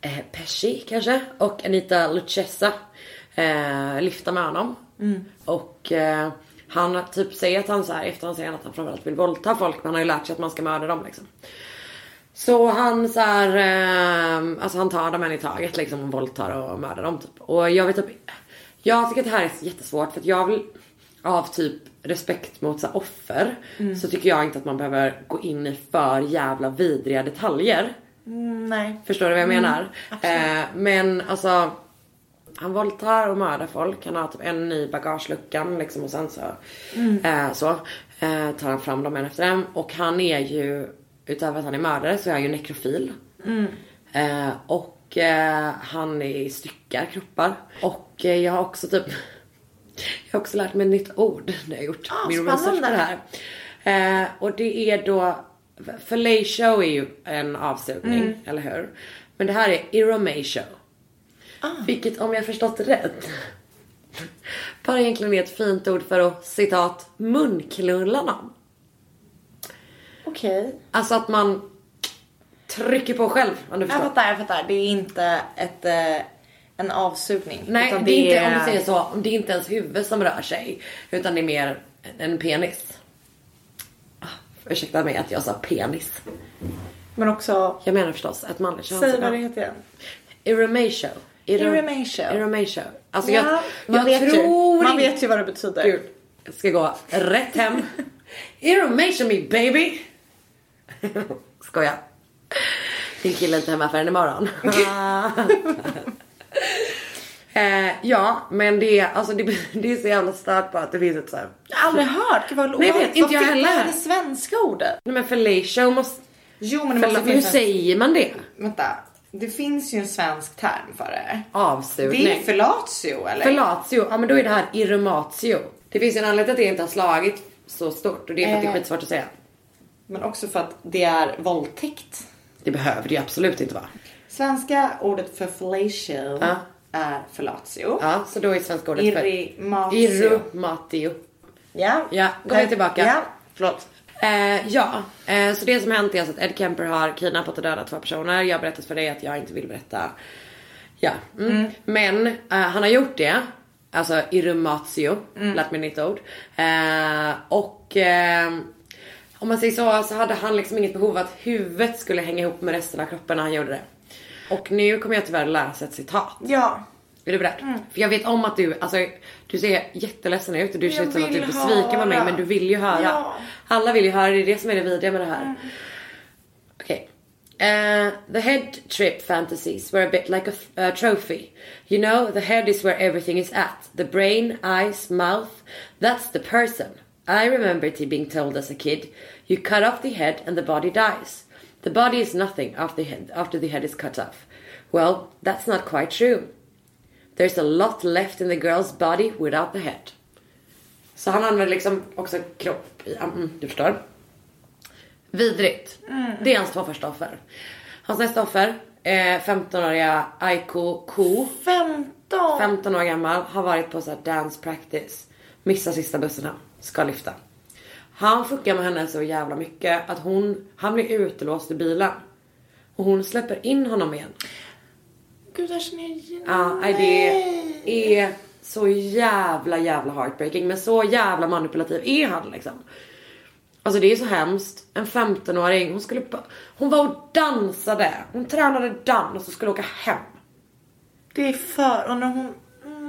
eh, Pesci kanske och Anita Lucchesa eh, lyfter med honom. Och eh, han typ säger att han så här efterhand säger han att han framförallt vill våldta folk men han har ju lärt sig att man ska mörda dem liksom. Så han så här, eh, alltså han tar dem en i taget liksom och våldtar och mördar dem typ. Och jag vet typ, jag tycker att det här är jättesvårt för att jag vill av typ respekt mot så här, offer så tycker jag inte att man behöver gå in i för jävla vidriga detaljer. Nej. Förstår du vad jag menar? Eh, men alltså han våldtar och mördar folk. Han har typ en i bagageluckan liksom och sen så, eh, så eh, tar han fram dem en efter en. Och han är ju, utöver att han är mördare så är han ju nekrofil. Eh, och eh, han är styckar kroppar. Och eh, jag har också typ, jag har också lärt mig ett nytt ord när jag gjort Ah, min research på det här. Eh, och det är då, fellatio är ju en avsugning, eller hur? Men det här är eromatio. Vilket om jag förstått rätt bara egentligen är ett fint ord för att citat munknulla någon. Okej. Alltså att man trycker på själv om du Jag förstår. fattar, jag fattar. Det är inte ett, eh, en avsugning. Nej utan det är inte, om du säger så, det är inte ens huvud som rör sig. Utan det är mer en penis. Ah, Ursäkta mig att jag sa penis. Men också, Jag menar förstås ett manligt säg vad det könsorgan. heter igen. Eromatio. Ero- Eromatio. Eromatio. Alltså Ja, jag, man, jag vet tror ju, man vet ju vad det betyder. Gud, jag ska gå rätt hem. Eromatio me baby. Skoja. Din kille är inte hemma förrän imorgon. eh, ja, men det är, alltså det, det är så jävla stört på att det finns ett så här. Jag har aldrig hört. Gud vad Nej, vet, inte jag heller. Vad är det svenska ordet? Nej men fellatio måste... Jo men det måste hur säger man det? Vänta. Det finns ju en svensk term för det. Avsugning. Det är fellatio eller? Fellatio, ja men då är det här eromatio. Det finns ju en anledning till att det inte har slagit så stort och det är för att det är Eh. skitsvårt att säga. Men också för att det är våldtäkt. Det behöver det ju absolut inte vara. Svenska ordet för fellatio Ja. är fellatio. Ja, så då är svenska ordet för... Irrimatio. Ja. Ja, går vi tillbaka. Ja. Förlåt. Eh, ja, eh, så det som hänt är alltså att Ed Kemper har kidnappat och dödat två personer. Jag har berättat för dig att jag inte vill berätta. Ja. Mm. Men eh, han har gjort det. Alltså irrumatio, lärt mig nytt ord. Eh, och eh, om man säger så så hade han liksom inget behov av att huvudet skulle hänga ihop med resten av kroppen när han gjorde det. Och nu kommer jag tyvärr läsa ett citat. Ja. Är du beredd? För jag vet om att du, alltså du ser jätteledsen ut och du Jag ser ut som att du är besviken på mig men du vill ju höra. Ja. Alla vill ju höra, det är det som är det vidriga med det här. Okej. Eh, the head trip fantasies were a bit like a uh, trophy. You know, the head is where everything is at. The brain, eyes, mouth. That's the person. I remember it being told as a kid, you cut off the head and the body dies. The body is nothing after the head, after the head is cut off. Well, that's not quite true. There's a lot left in the girl's body without the head. Så han använder liksom också kropp i, mm, du förstår. Vidrigt. Det är hans två första offer. Hans nästa offer, eh, 15-åriga Aiko Ko. 15. 15 år gammal, har varit på så dance practice. Missar sista bussen hem, ska lyfta. Han fuckar med henne så jävla mycket att hon, han blir utelåst i bilen. Och hon släpper in honom igen. Gud, det här känner jag igen. Ja, nej, det är så jävla jävla heartbreaking. Men så jävla manipulativ är han liksom. Alltså det är så hemskt. En 15-åring, hon skulle Hon var och dansade. Hon tränade dans och skulle åka hem. Det är för... När hon...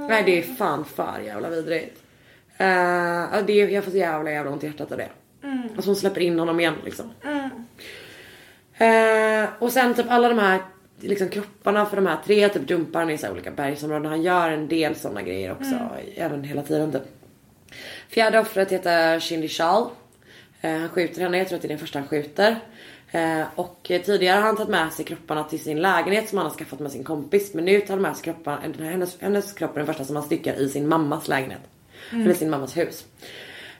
Nej det är fan för jävla vidrigt. Uh, det är, jag får så jävla jävla ont i hjärtat av det. Alltså hon släpper in honom igen liksom. Eh, och sen typ alla de här liksom, kropparna för de här tre typ dumpar han i så olika bergsområden. Han gör en del sådana grejer också. Även hela tiden typ. Fjärde offret heter Shindy Shal. Eh, han skjuter henne, jag tror att det är den första han skjuter. Eh, och tidigare har han tagit med sig kropparna till sin lägenhet som han har skaffat med sin kompis. Men nu tar han med sig kropparna, hennes, hennes kropp är den första som han styckar i sin mammas lägenhet. Eller sin mammas hus.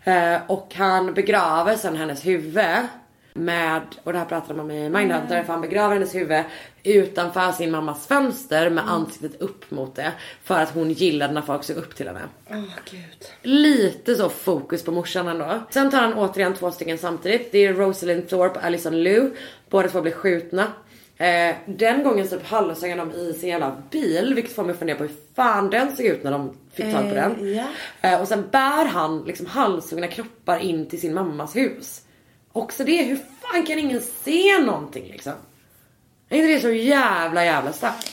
Eh, och han begraver sen hennes huvud. med, och det här pratade man om i Mindhunter, för han begraver hennes huvud utanför sin mammas fönster med ansiktet upp mot det. För att hon gillade när folk såg upp till henne. Åh gud. Lite så fokus på morsan ändå. Sen tar han återigen två stycken samtidigt. Det är Rosalind Thorpe och Alison Liu. Båda två blir skjutna. Eh, den gången typ han dem i sin jävla bil. Vilket får mig att fundera på hur fan den såg ut när de fick tag på Eh, den. ja. Eh, och sen bär han liksom halshuggna kroppar in till sin mammas hus. Också det, hur fan kan ingen se någonting liksom? Är inte det så jävla jävla starkt?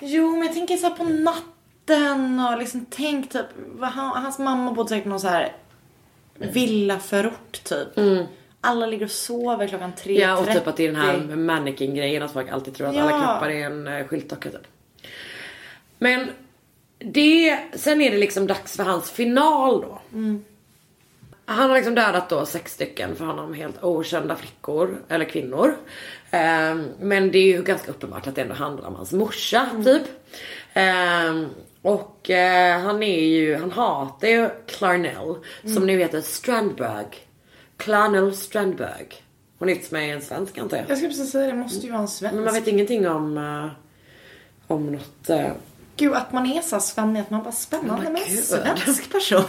Jo, men jag tänker så på natten och liksom tänk typ, han, hans mamma bodde säkert någon så här villaförort typ. Alla ligger och sover klockan 3.30. Mm. Ja och typ att det är den här mannequin grejen att folk alltid tror att alla Ja. kroppar är en uh, skyltdocka typ. Men det, sen är det liksom dags för hans final då. Han har liksom dödat då sex stycken för honom helt okända flickor eller kvinnor. Ehm, men det är ju ganska uppenbart att det ändå handlar om hans morsa typ. Ehm, och eh, han är ju, han hatar ju Clarnell som nu heter Strandberg. Clarnell Strandberg. Hon är inte med en svensk antar jag. Jag skulle precis säga det, måste ju vara en svensk. Men man vet ingenting om, eh, om något. eh, Gud, att man är så svennig, att man bara spännande Men med en svensk person.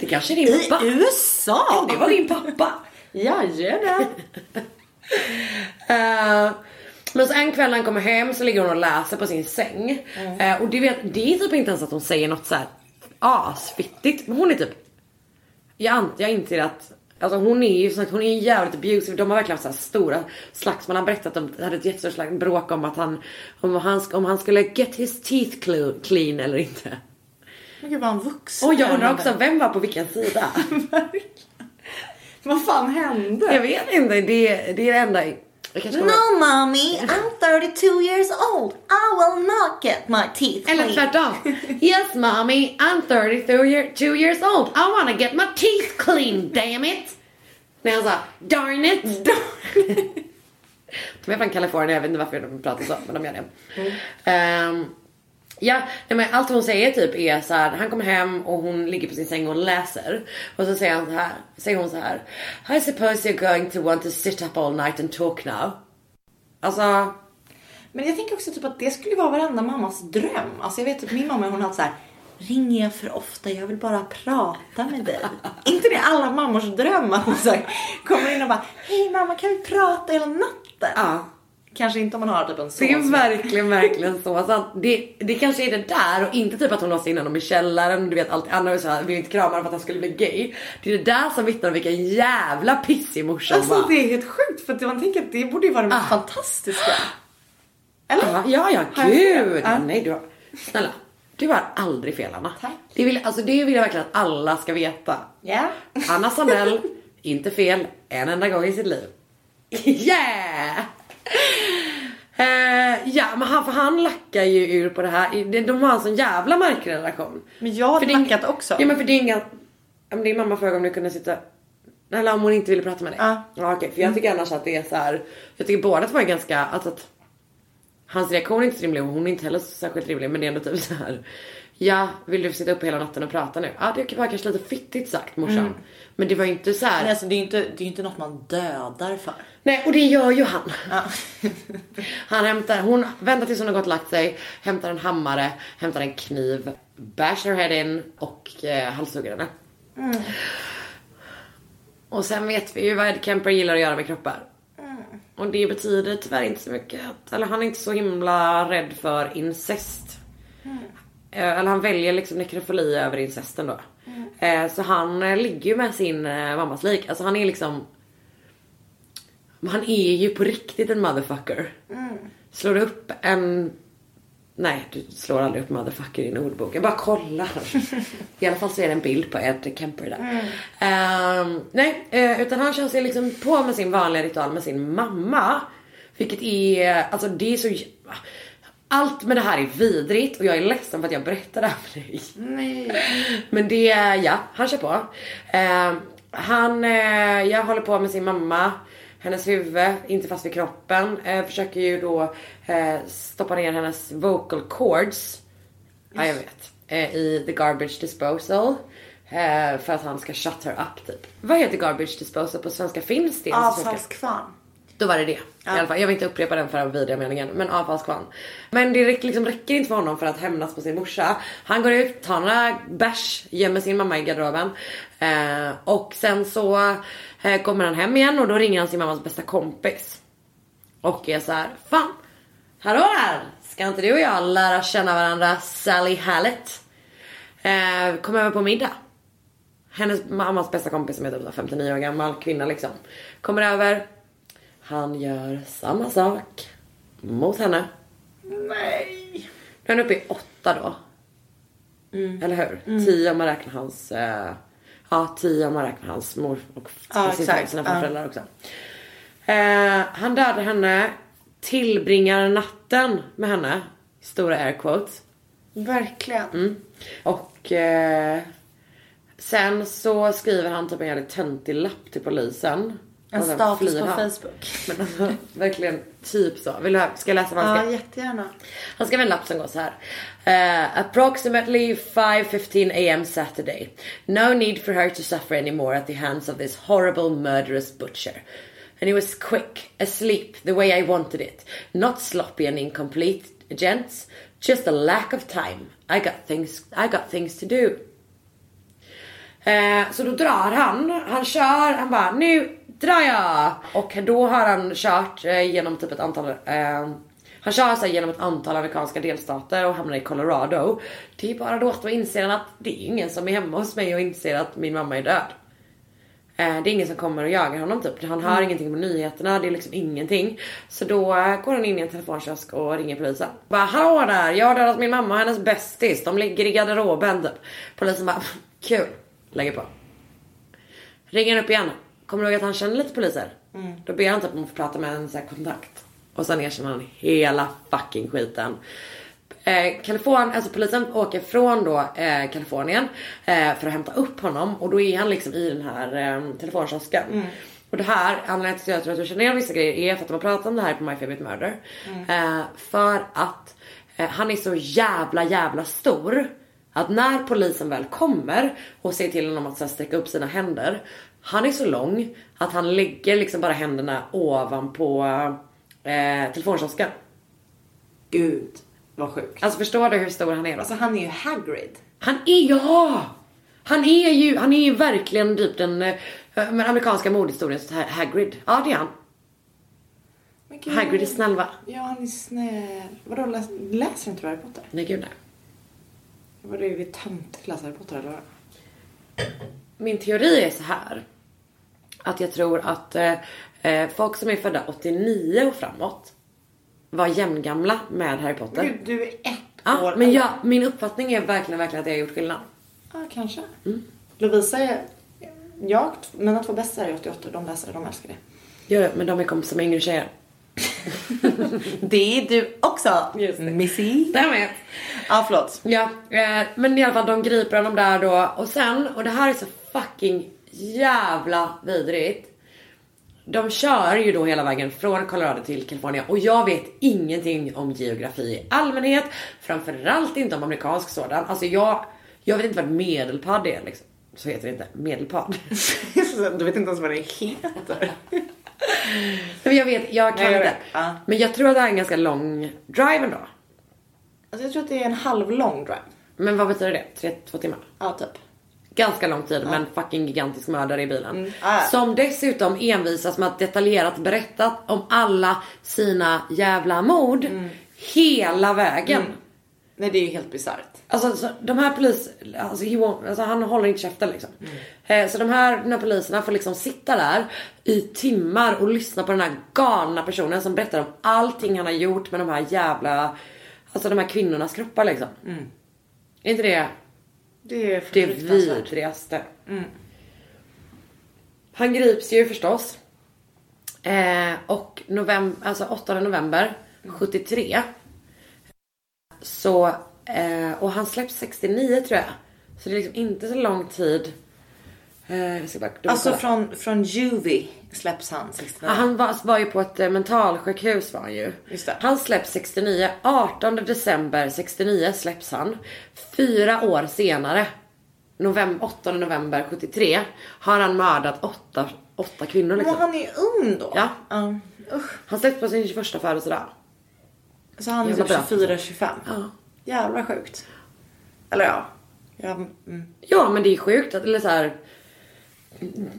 det kanske är din pappa. USA! Det var din pappa. Jajamän. Eh, men så en kväll när han kommer hem så ligger hon och läser på sin säng. Eh, och det, vet, det är typ inte ens att hon säger något så här asfittigt. Men hon är typ, jag, jag inser att Alltså hon är ju hon är jävligt abusive. De har verkligen haft så stora slagsmål. Han berättat att de hade ett jättestort slag- bråk om att han, om han, om han skulle get his teeth clean eller inte. Men gud, var han vuxen? Och jag undrar också, vem var på vilken sida? Vad fan hände? Jag vet inte, det, det är det enda. Jag No mommy, I'm 32 years old. I will not get my teeth Eller tvärtom. Yes mommy, I'm 32 year, two years old. I wanna get my teeth clean, damn it. När han sa darn it. de är från Kalifornien, jag vet inte varför de pratar så, men de gör det. Ehm, ja, nej, men allt hon säger typ är så här, han kommer hem och hon ligger på sin säng och läser. Och så säger, han så här, säger hon så här. I suppose you're going to want to sit up all night and talk now. Alltså, Men jag tänker också typ att det skulle vara varenda mammas dröm. Alltså jag vet typ min mamma hon hade så här. Ringer jag för ofta? Jag vill bara prata med dig. inte det alla mammors dröm att man så här, kommer in och bara Hej mamma kan vi prata hela natten? ja. Kanske inte om man har typ en son Det är verkligen, verkligen så. att det, det kanske är det där och inte typ att hon låste in honom i källaren. Du vet allt Anna var såhär, vill inte krama honom för att han skulle bli gay. Det är det där som vittnar om vilken jävla pissig morsa Alltså var. det är helt sjukt för att man tänker att det borde ju vara det mest fantastiska. Eller? Ja, ja, ja Har gud. Ja. Nej, du har, snälla. Du har aldrig fel Anna. Tack. Det vill, alltså, det vill jag verkligen att alla ska veta. Ja. Anna Sandell, inte fel en enda gång i sitt liv. Yeah! Eh, ja men han, för han lackar ju ur på det här. De, de har en sån jävla märklig relation. Men jag har lackat ing- också. Ja men för ja, men Din mamma frågade om du kunde sitta... Eller om hon inte ville prata med dig. Ja. ja okej, för jag tycker annars att det är så här. Jag tycker båda två är ganska... Alltså att, hans reaktion är inte så rimlig och hon är inte heller särskilt rimlig men det är ändå typ så här. Ja, vill du sitta upp hela natten och prata nu? Ja, det var kanske lite fittigt sagt morsan. Men det var inte så här. Men alltså det är ju inte, det är ju inte något man dödar för. Nej, och det gör ju han. Ja. Han hämtar, hon väntar tills hon har gått och lagt sig, hämtar en hammare, hämtar en kniv, bashar her head in och eh, halshugger henne. Och sen vet vi ju vad Ed Kemper gillar att göra med kroppar. Och det betyder tyvärr inte så mycket. Eller han är inte så himla rädd för incest. Eh, eller han väljer liksom nekrofili över incesten då. Eh, Så han eh, ligger ju med sin eh, mammas lik. Alltså han är liksom han är ju på riktigt en motherfucker. Slår du upp en... Nej, du slår aldrig upp motherfucker i en ordbok. Jag bara kollar. I alla fall så är det en bild på Ed Kemper där. Ehm, nej, eh, utan han kör sig liksom på med sin vanliga ritual med sin mamma. Vilket är, alltså det är så... Allt med det här är vidrigt och jag är ledsen för att jag berättar det här för dig. Nej. Men det, ja, han kör på. Eh, han, eh, jag håller på med sin mamma. Hennes huvud, inte fast vid kroppen. Eh, försöker ju då eh, stoppa ner hennes vocal cords. Ja, jag vet. Eh, I the garbage disposal. Eh, för att han ska shut her up typ. Vad heter garbage disposal på svenska? Finns det? Avfallskvarn. Då var det det. I alla fall. Jag vill inte upprepa den för vidriga meningen. Men avfallskvarn. Men det räcker, liksom, räcker inte för honom för att hämnas på sin morsa. Han går ut, tar några bärs, gömmer sin mamma i garderoben. Eh, och sen så eh, kommer han hem igen och då ringer han sin mammas bästa kompis. Och är så här, fan. Hallå där! Ska inte du och jag lära känna varandra Sally Hallett? Eh, kom över på middag. Hennes mammas bästa kompis som är typ så här 59 år gammal kvinna liksom. Kommer över. Han gör samma sak mot henne. Nej. Nu är han uppe i åtta då. Eller hur? Tio om man räknar hans, eh, ja tio om man räknar hans mor och Ja, sina Ja. föräldrar också. Eh, han dödar henne, tillbringar natten med henne, stora air quotes. Verkligen. Mm. Och eh, sen så skriver han typ en jävligt töntig lapp till polisen. En status flyr på. Facebook. Men alltså, verkligen typ så. Vill du ska jag läsa vad han Ja, skrev? jättegärna. Han skrev en lapp som går så här. Eh, approximately 5.15 am Saturday. No need for her to suffer anymore at the hands of this horrible murderous butcher. And he was quick, asleep, the way I wanted it. Not sloppy and incomplete, gents. Just a lack of time. I got things, I got things to do. Eh, så då drar han, han kör, han bara nu drar jag! Och då har han kört eh, genom typ ett antal, eh, han kör så här genom ett antal amerikanska delstater och hamnar i Colorado. Det är bara då att då inser han att det är ingen som är hemma hos mig och inser att min mamma är död. Eh, det är ingen som kommer och jagar honom typ. Han hör ingenting på nyheterna, det är liksom ingenting. Så då eh, går han in i en telefonkiosk och ringer polisen. Bara hallå där, jag har dödat min mamma och hennes bästis. De ligger i garderoben typ. Polisen bara kul, lägger på. Ringer upp igen. Kommer du ihåg att han känner lite poliser? Då ber han typ om att få prata med en så kontakt. Och sen erkänner han hela fucking skiten. Eh, Kalifornien, alltså polisen åker från då eh, Kalifornien eh, för att hämta upp honom och då är han liksom i den här eh, telefonkiosken. Och det här, anledningen till att jag tror att du känner igen vissa grejer är för att de har pratat om det här på My Favorite Murder. Eh, för att eh, han är så jävla jävla stor att när polisen väl kommer och säger till honom att så här, sträcka upp sina händer. Han är så lång att han lägger liksom bara händerna ovanpå eh, telefonkiosken. Gud, vad sjukt. Alltså förstår du hur stor han är då? Alltså han är ju Hagrid. Han är, ja! Han är ju, han är ju verkligen typ den eh, men amerikanska mordhistoriens Ha- Hagrid. Ja det är han. Gud. Hagrid är snäll va? Ja, han är snäll. Vadå, läs, läser inte du Harry Potter? Nej gud nej. Var det vi töntigt läsa Harry Potter eller? Min teori är så här. Att jag tror att eh, eh, folk som är födda 89 och framåt var jämngamla med Harry Potter. Gud, du är ett Ja, år men jag, min uppfattning är verkligen, verkligen att jag har gjort skillnad. Ja, kanske. Mm. Lovisa är... Jag, mina två bästisar är 88 de läser det, de älskar det. Det, men de är kompisar med yngre tjejer. Det är du också, Just det. Missy. Därmed. Ja, förlåt. Ja, eh, men i alla fall de griper honom där då och sen, och det här är så fucking jävla vidrigt. De kör ju då hela vägen från Colorado till California och jag vet ingenting om geografi i allmänhet. Framförallt inte om amerikansk sådan. Alltså jag, jag vet inte vad medelpad är liksom. Så heter det inte, medelpad. Du vet inte ens vad det heter. Men jag vet, jag kan Nej, jag inte. Ja. Men jag tror att det här är en ganska lång drive ändå. Alltså jag tror att det är en halvlång drive. Men vad betyder det? Tre, två timmar? Ja, typ. Ganska lång tid men fucking gigantisk mördare i bilen. Mm. Ah. Som dessutom envisas med att detaljerat berätta om alla sina jävla mord. Mm. Hela vägen. Nej, det är ju helt bisarrt. Alltså så, de här polis, alltså, alltså han håller inte käften liksom. Mm. Eh, så de här, de här poliserna får liksom sitta där i timmar och lyssna på den här galna personen som berättar om allting han har gjort med de här jävla, alltså de här kvinnornas kroppar liksom. Är inte det Det är det vidrigaste. Han grips ju förstås. Eh, och november, alltså 8 november 73. Så, eh, och han släpps 69 tror jag. Så det är liksom inte så lång tid. Eh, bara Alltså från, från Juvie släpps han 69. Ja, han var, var ju på ett eh, mentalsjukhus var han ju. Han släpps 69. 18 december 69 släpps han. Fyra år senare november, 8 november 73 har han mördat åtta, åtta kvinnor Men liksom. han är ju ung då. Ja. Usch. Han släpptes på sin 21 födelsedag. Så han är typ bra. 24-25. Ja. Jävla sjukt. Eller ja. ja mm. Ja men det är sjukt att, eller så här,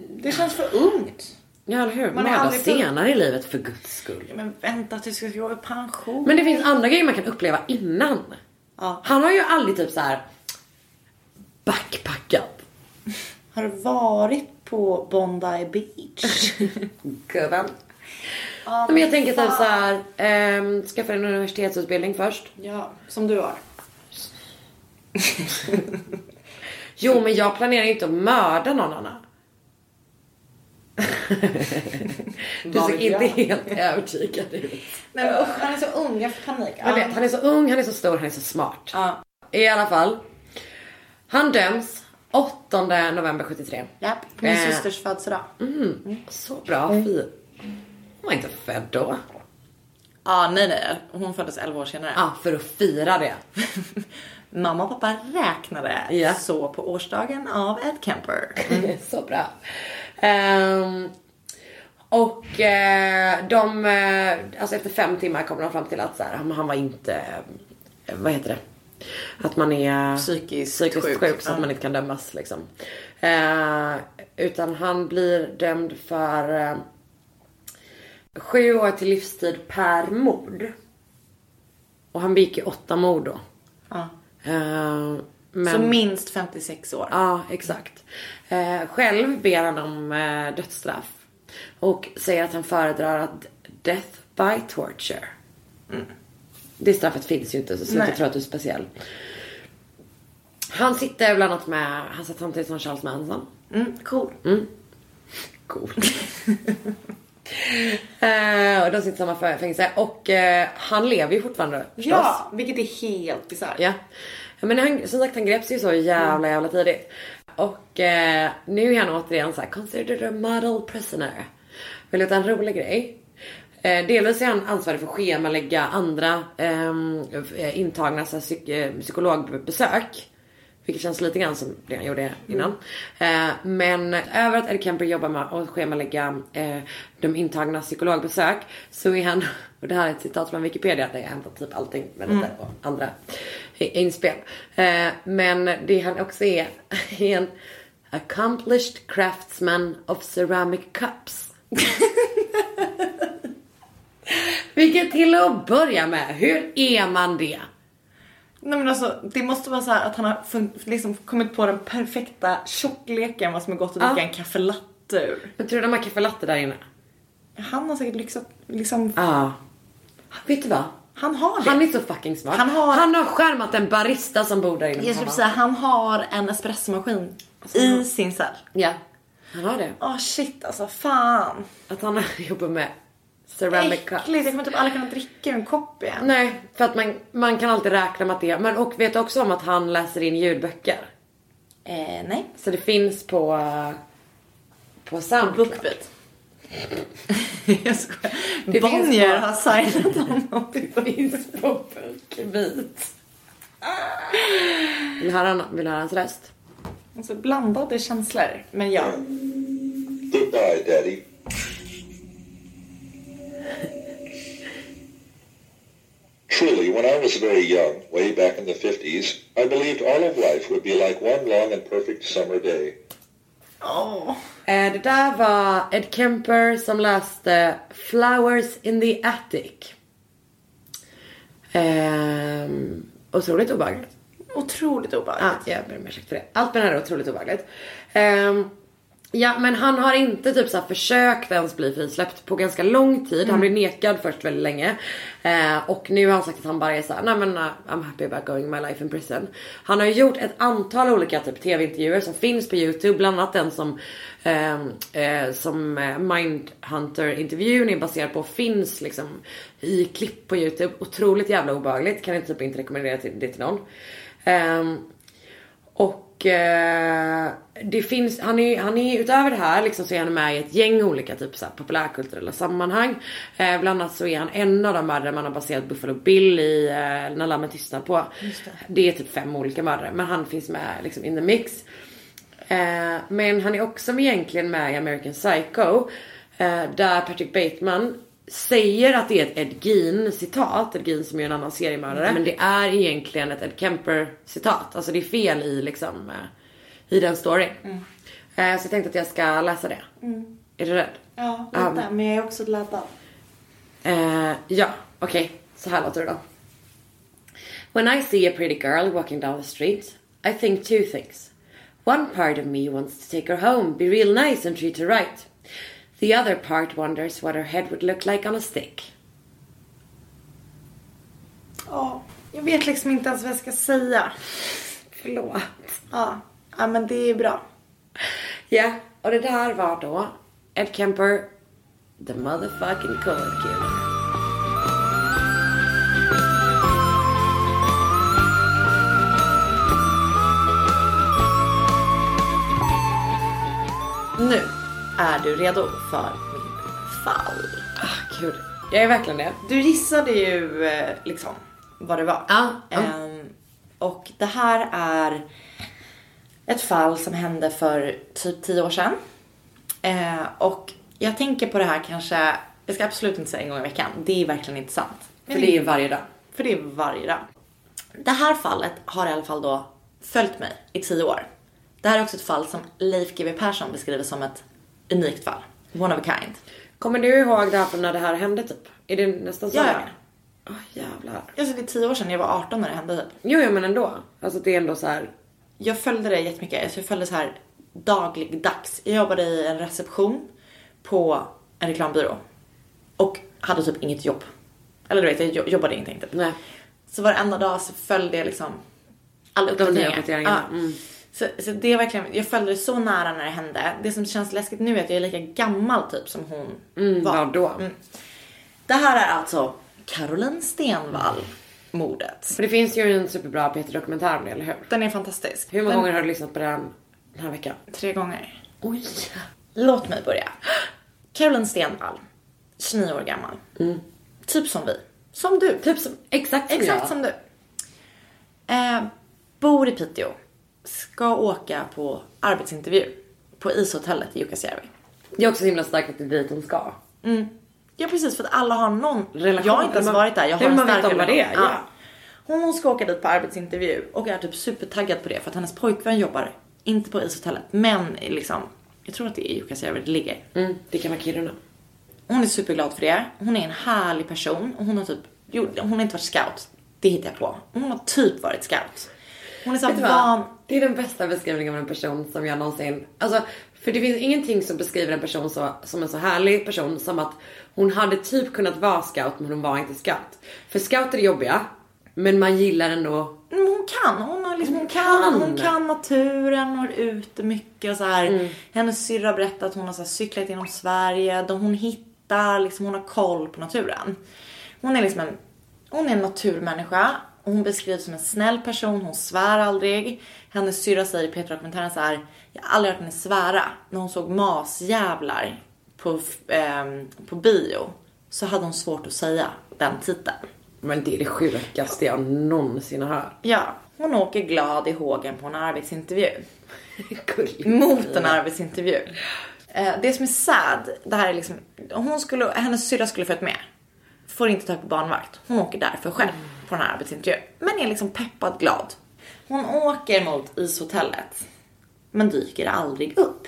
Det känns för ungt. ja eller hur? Man Mörda senare i livet för guds skull. Men vänta tills du ska gå i pension. Men det finns andra grejer man kan uppleva innan. Ja. Han har ju aldrig typ så här backpackat. Har du varit på Bondi Beach? Gubben. Ja, Men jag tänker typ så här, ehm, skaffa en universitetsutbildning först. Ja, som du har. Jo men jag planerar inte att mörda någon annan. Du ser inte jag? helt övertygad ut. Nej men usch, han är så ung. Jag får panik. Jag vet, han är så ung, han är så stor, han är så smart. Ja. I alla fall. Han döms 8 november 73. Japp, på min Eh. systers födelsedag. Så bra, fin. Hon var inte född då. Ja, nej nej. Hon föddes 11 år senare. Ja, för att fira det. Mamma och pappa räknade Ja. så på årsdagen av Ed Kemper. Så bra. Ehm, och eh, de, eh, alltså efter fem timmar kommer de fram till att så här, han, han var inte, eh, vad heter det? Att man är Psykiskt psykiskt sjuk. sjuk, så att man inte kan dömas liksom. Eh, utan han blir dömd för eh, sju år till livstid per mord. Och han begick ju åtta mord då. Ja. Eh, men... Så minst 56 år. Ja, exakt. Eh, själv ber han om eh, dödsstraff. Och säger att han föredrar att death by torture. Det straffet finns ju inte så sluta tro att du är speciell. Han sitter bland annat med, han satt samtidigt som Charles Manson. Mm, cool. Cool. eh, och de sitter i samma fä- fängelse. Och eh, han lever ju fortfarande förstås. Ja, vilket är helt bisarrt. Ja. Men han, som sagt han greps ju så jävla jävla tidigt. Och eh, nu är han återigen så här considered a model prisoner. Vill du veta en rolig grej? Eh, delvis är han ansvarig för att schemalägga andra ehm, eh, intagna så här, psyk, eh, psykologbesök. Vilket känns lite grann som det han gjorde innan. Eh, men över att Ed Kemper jobbar med att schemalägga eh, de intagna psykologbesök så är han, och det här är ett citat från Wikipedia där jag hämtat typ allting med lite och andra inspel. Eh, men det han också är, är en accomplished craftsman of ceramic cups. Vilket till att börja med, hur är man det? Nej men alltså det måste vara så att han har liksom kommit på den perfekta tjockleken vad som är gott att Ja. dricka en kaffe latte ur. Jag tror de har kaffe latte där inne. Han har säkert lyxat, liksom, Ja. Vet du vad? Han har det. Han är så fucking smart. Han har- han har skärmat en barista som bor där inne. Jag skulle säga han har en espressomaskin i sin cell. Ja, han har det. Åh shit alltså, fan. Att han jobbar med ceramic cups. Äckligt, jag kommer typ aldrig kunna dricka ur en kopp igen. Nej, för att man, man kan alltid räkna med att det Men och vet också om att han läser in ljudböcker. Eh, nej. Så det finns på, eh, på Soundcloud. Bookbeat. jag skojar. Det Bonnier har signat honom. Det finns på Bookbeat. Vill du höra, vill du höra hans röst? Alltså blandade känslor. Men ja. Goodbye, Daddy. Truly, when I was very young, way back in the 50s, I believed all of life would be like one long and perfect summer day. Eh, Det där var Ed Kemper som läste Flowers in the Attic. Ehm, otroligt obehagligt. Otroligt Ja, obehagligt. jag ber om ursäkt för det. Allt med det här är otroligt obehagligt. Ehm, ja, men han har inte typ så försökt ens bli frisläppt på ganska lång tid. Han blev nekad först väldigt länge. Eh, och nu har han sagt att han bara är såhär, nej men uh, I'm happy about going my life in prison. Han har gjort ett antal olika typ tv-intervjuer som finns på YouTube. Bland annat den som, ehm, eh, som eh, Mindhunter-intervjun är baserad på finns liksom i klipp på YouTube. Otroligt jävla obehagligt. Kan jag typ inte rekommendera det till någon. Ehm, och Och eh, det finns, han är, han är utöver det här liksom så är han med i ett gäng olika typ så här, populärkulturella sammanhang. Eh, bland annat så är han en av de mördare man har baserat Buffalo Bill i eh, När lammen tystnar på. Det. det. är typ fem olika mördare men han finns med liksom in the mix. Eh, men han är också egentligen med i American Psycho. Eh, där Patrick Bateman säger att det är ett Ed Gein citat, Ed Gein som är en annan seriemördare. Mm. Men det är egentligen ett Ed Kemper citat. Alltså det är fel i liksom eh, i den storyn. Mm. Eh, så jag tänkte att jag ska läsa det. Mm. Är du rädd? Ja, lite. Um, men jag är också laddad. Uh, ja, okej. Okay. Så här låter det då. When I see a pretty girl walking down the street, I think two things. One part of me wants to take her home, be real nice and treat her right. The other part wonders what her head would look like on a stick. Ja, jag vet liksom inte ens vad jag ska säga. Förlåt. Ja, ja men det är bra. Ja, och det där var då Ed Kemper, the motherfucking cold killer. Är du redo för mitt fall? Ah, gud. Jag är verkligen det. Du gissade ju eh, liksom vad det var. Ja. Um, och det här är ett fall som hände för typ tio år sedan. Uh, och jag tänker på det här kanske, jag ska absolut inte säga en gång i veckan. Det är verkligen inte sant. Men för det är varje dag. För det är varje dag. Det här fallet har i alla fall då följt mig i tio år. Det här är också ett fall som Leif GW Persson beskriver som ett unikt fall. One of a kind. Kommer du ihåg det här från när det här hände typ? Är det nästan så ja? Åh oh, jävlar. Alltså det är tio år sedan, jag var 18 när det hände typ. Jo, jo men ändå. Alltså det är ändå så här. Jag följde det jättemycket. Alltså jag följde så här dagligdags. Jag jobbade i en reception på en reklambyrå. Och hade typ inget jobb. Eller du vet, jag jobbade ingenting typ. Nej. Så varenda dag så följde jag liksom alla uppdateringar. Ja. Mm. Så, så det är verkligen, jag följde det så nära när det hände. Det som känns läskigt nu är att jag är lika gammal typ som hon mm, var. då. Mm. Det här är alltså Caroline Stenvall mordet. För det finns ju en superbra Peter-dokumentär om det, eller hur? Den är fantastisk. Hur många den... gånger har du lyssnat på den den här veckan? Tre gånger. Oj! Låt mig börja. Caroline Stenvall, 29 år gammal. Mm. Typ som vi. Som du. Typ som, exakt som Exakt jag. som du. Eh, bor i Piteå ska åka på arbetsintervju på ishotellet i Jukkasjärvi. Det är också så himla starkt att det är dit hon ska. Mm. Ja precis för att alla har någon relation. Jag har inte ens man, varit där. Jag har en stark vad det. Ja. Hon, hon ska åka dit på arbetsintervju och är typ supertaggad på det för att hennes pojkvän jobbar inte på ishotellet men liksom jag tror att det är i Jukkasjärvi det ligger. Mm, det kan vara Kiruna. Hon är superglad för det. Hon är en härlig person och hon har typ, jo, hon har inte varit scout. Det hittar jag på. Hon har typ varit scout. Hon är så van... Det är den bästa beskrivningen av en person som jag någonsin... Alltså, för det finns ingenting som beskriver en person så, som en så härlig person som att hon hade typ kunnat vara scout men hon var inte scout. För scouter är jobbiga, men man gillar ändå... Men hon kan, hon, har liksom, hon, kan, hon kan naturen, hon är ute mycket och så här. Mm. Hennes syrra berättar att hon har så cyklat genom Sverige, de hon hittar, liksom, hon har koll på naturen. Hon är liksom en, hon är en naturmänniska hon beskrivs som en snäll person, hon svär aldrig. Hennes syrra säger i Petra-dokumentären så här, jag har aldrig hört henne svära. När hon såg masjävlar på, eh, på bio så hade hon svårt att säga den titeln. Men det är det sjukaste jag någonsin har hört. Ja, hon åker glad i hågen på en arbetsintervju. Mot en arbetsintervju. Eh, det som är sad, det här är liksom, hon skulle, hennes syrra skulle följt med. Får inte ta på barnvakt. Hon åker därför själv på den här arbetsintervjun. Men är liksom peppad glad. Hon åker mot ishotellet. Men dyker aldrig upp.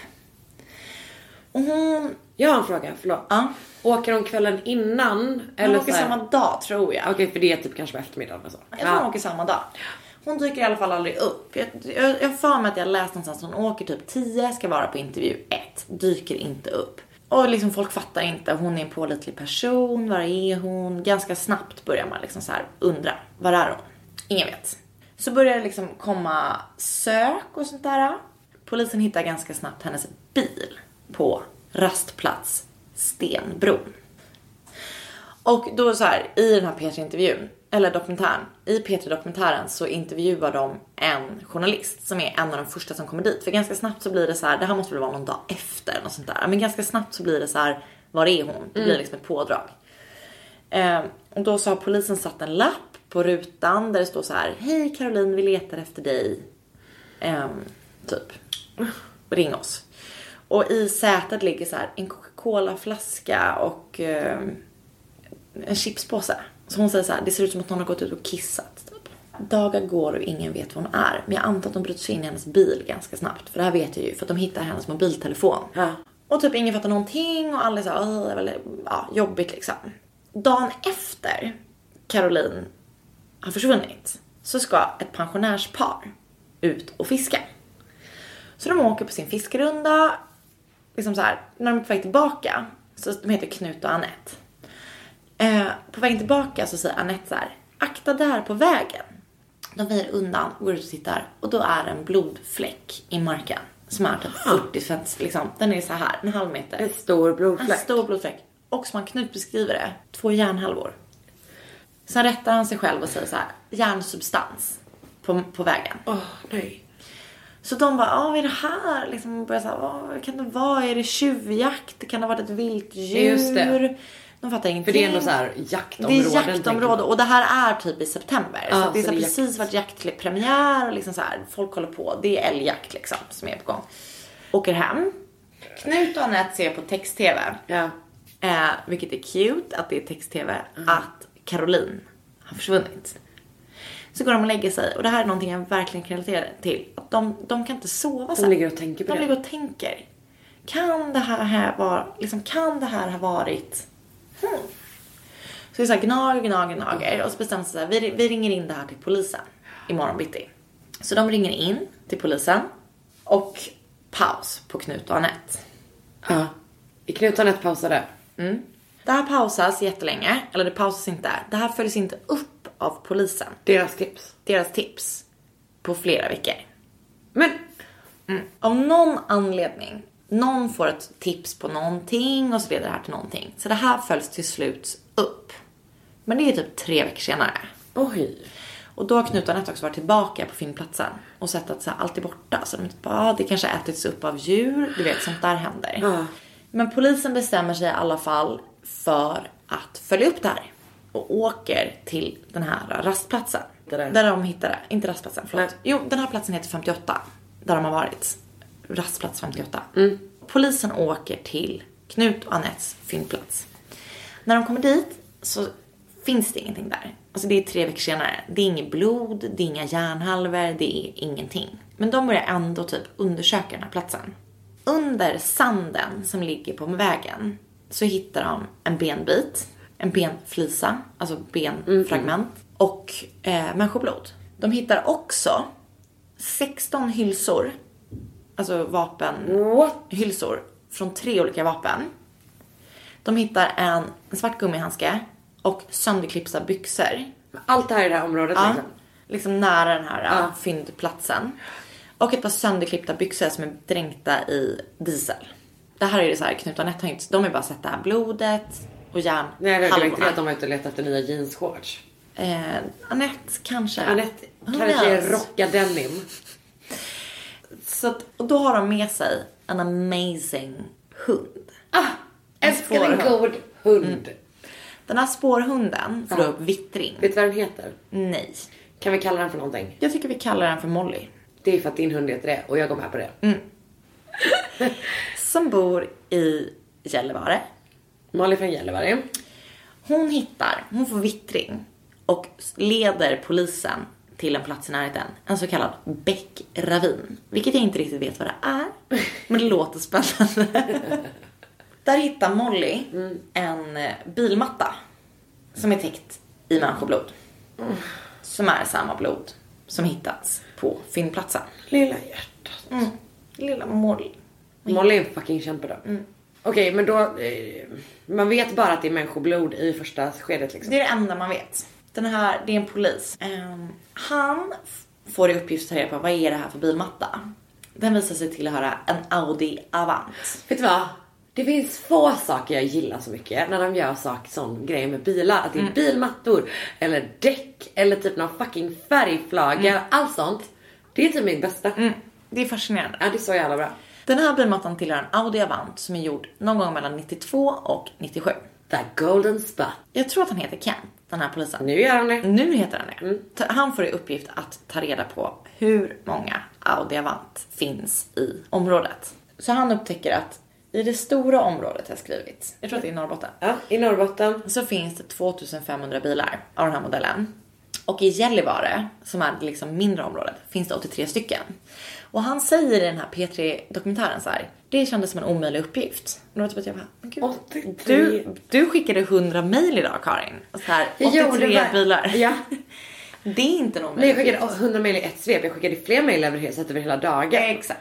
Och hon... Jag har en fråga, förlåt. Ja. Åker hon kvällen innan? Hon eller åker samma dag tror jag. Okej, okay, för det är typ kanske på eftermiddagen och så. Jag tror hon åker samma dag. Hon dyker i alla fall aldrig upp. Jag, jag för mig att jag läst någonstans att hon åker typ 10, ska vara på intervju 1, dyker inte upp. Och liksom folk fattar inte, hon är en pålitlig person, var är hon? Ganska snabbt börjar man liksom så här undra, var är hon? Ingen vet. Så börjar det liksom komma sök och sånt där. Polisen hittar ganska snabbt hennes bil på rastplats Stenbron. Och då så här, i den här P3-intervjun eller dokumentären, i P3 Dokumentären så intervjuar de en journalist som är en av de första som kommer dit. För ganska snabbt så blir det så här, det här måste väl vara någon dag efter något sånt där. Men ganska snabbt så blir det så här, var är hon? Det blir liksom ett pådrag. Eh, och då så har polisen satt en lapp på rutan där det står så här, hej Caroline vi letar efter dig. Ehm, typ, ring oss. Och i sätet ligger så här en Coca-Cola flaska och ehm, en chipspåse. Så hon säger så här, det ser ut som att någon har gått ut och kissat. Typ. Dagar går och ingen vet var hon är. Men jag antar att de bryter sig in i hennes bil ganska snabbt. För det här vet jag ju, för att de hittar hennes mobiltelefon. Ja. Och typ ingen fattar någonting och alla är såhär, "Åh, det är väldigt ja, jobbigt liksom. Dagen efter Caroline har försvunnit så ska ett pensionärspar ut och fiska. Så de åker på sin fiskerunda, liksom så här, när de är på väg tillbaka, så de heter Knut och Annette. Eh, på vägen tillbaka så säger Annette så här, akta där på vägen. De väjer undan, går ut och tittar och då är det en blodfläck i marken. Som är typ 40 cent, liksom. Den är så här, en halv meter. En stor En blodfläck. stor blodfläck. Och som han Knut beskriver det, två järnhalvor. Sen rättar han sig själv och säger så här, järnsubstans på, på vägen. Åh, nej. Så de bara, ah, vad är det här? Liksom börjar så här, vad kan det vara? Är det tjuvjakt? Kan det ha varit ett vilddjur? Just det. De fattar ingenting. För det är ändå så här Det jaktområden. är jaktområde och det här är typ i september. Ja, så att det är så så det precis varit jaktpremiär och liksom så här, folk håller på. Det är älgjakt liksom som är på gång. Åker hem. Knut och Anette ser på text-tv. Ja. Eh, vilket är cute att det är text-tv. Att Caroline har försvunnit. Så går de och lägger sig och det här är någonting jag verkligen kan relatera till. Att de, de kan inte sova sen. ligger och tänker på de det. ligger och tänker. Kan det här, här vara, liksom kan det här ha varit hmm. Så är så här gnager, gnager, gnager och så bestämmer sig så här, vi, vi ringer in det här till polisen imorgon bitti. Så de ringer in till polisen och paus på Knut och Anette. Ja. I Knut och Anette pausade. Det här pausas jättelänge, eller det pausas inte. Det här följs inte upp av polisen. Deras tips. Deras tips. På flera veckor. Men Av någon anledning, någon får ett tips på någonting och så leder det här till någonting. Så det här följs till slut upp. Men det är typ tre veckor senare. oj. Och då har Knut och Anette också varit tillbaka på filmplatsen och sett att så här, allt är borta. Så de typ, ah, det kanske ätits upp av djur, du vet sånt där händer. Ja. Men polisen bestämmer sig i alla fall för att följa upp det här. Och åker till den här rastplatsen. Där de hittade, inte rastplatsen, förlåt. Nej. Jo, den här platsen heter 58. Där de har varit. Rastplats 58. Mm. Polisen åker till Knut och Anettes fyndplats. När de kommer dit så finns det ingenting där. Alltså det är tre veckor senare. Det är inget blod, det är inga järnhalvor, det är ingenting. Men de börjar ändå typ undersöka den här platsen. Under sanden som ligger på vägen så hittar de en benbit, en benflisa, alltså benfragment och eh, människoblod. De hittar också 16 hylsor, alltså vapenhylsor från tre olika vapen. De hittar en, en svart gummihandske och sönderklippta byxor. Allt det här i det här området Ja, liksom. liksom nära den här Ja. ja. fyndplatsen. Och ett par sönderklippta byxor som är dränkta i diesel. Det här är det så här, Knut och Anette har inte, de har bara sett det här blodet och järn. Nej det var inte att de var ute och letade efter nya jeansshorts. Eh, Anette kanske. Anette kanske rockar denim. Så att, och då har de med sig en amazing hund. Ah, älskar en god hund. Den här spårhunden får Ja. upp vittring. Vet du vad den heter? Nej. Kan vi kalla den för någonting? Jag tycker vi kallar den för Molly. Det är för att din hund heter det och jag går med på det. Mm. Som bor i Gällivare. Molly från Gällivare. Hon hittar, hon får vittring och leder polisen till en plats i närheten. En så kallad bäckravin. Vilket jag inte riktigt vet vad det är. Men det låter spännande. Där hittar Molly en eh, bilmatta. Som är täckt i människoblod. Som är samma blod som hittats på fyndplatsen. Lilla hjärtat. Lilla Molly. Molly är en fucking kämpe då. Okej men då, eh, man vet bara att det är människoblod i första skedet liksom. Det är det enda man vet. Den här, det är en polis. Ehm, han får i uppgift att ta reda på vad är det här för bilmatta. Den visar sig tillhöra en Audi Avant. Vet du vad? Det finns få saker jag gillar så mycket när de gör saker som grejer med bilar. Att det är bilmattor eller däck eller typ någon fucking färgflagga. Allt sånt. Det är typ mitt bästa. Det är fascinerande. Ja, det är så jävla bra. Den här bilmattan tillhör en Audi Avant som är gjord någon gång mellan 92 och 97. The golden spot. Jag tror att han heter Kent, den här polisen. Nu gör han det. Nu heter han det. Ta- Han får i uppgift att ta reda på hur många Audi Avant finns i området. Så han upptäcker att i det stora området jag skrivit, jag tror att det är Norrbotten, Ja, i Norrbotten. så finns det 2500 bilar av den här modellen. Och i Gällivare, som är det liksom mindre området, finns det 83 stycken. Och han säger i den här P3-dokumentären så här, det kändes som en omöjlig uppgift. Och då typ att jag bara, men gud, 83. du, du skickade 100 mejl idag Karin. Och så här, Jag 83 gjorde det. bilar. Ja. Det är inte någon Nej, jag skickade 100 mejl i ett svep. Jag skickade fler mejl över huset över hela dagen. Exakt.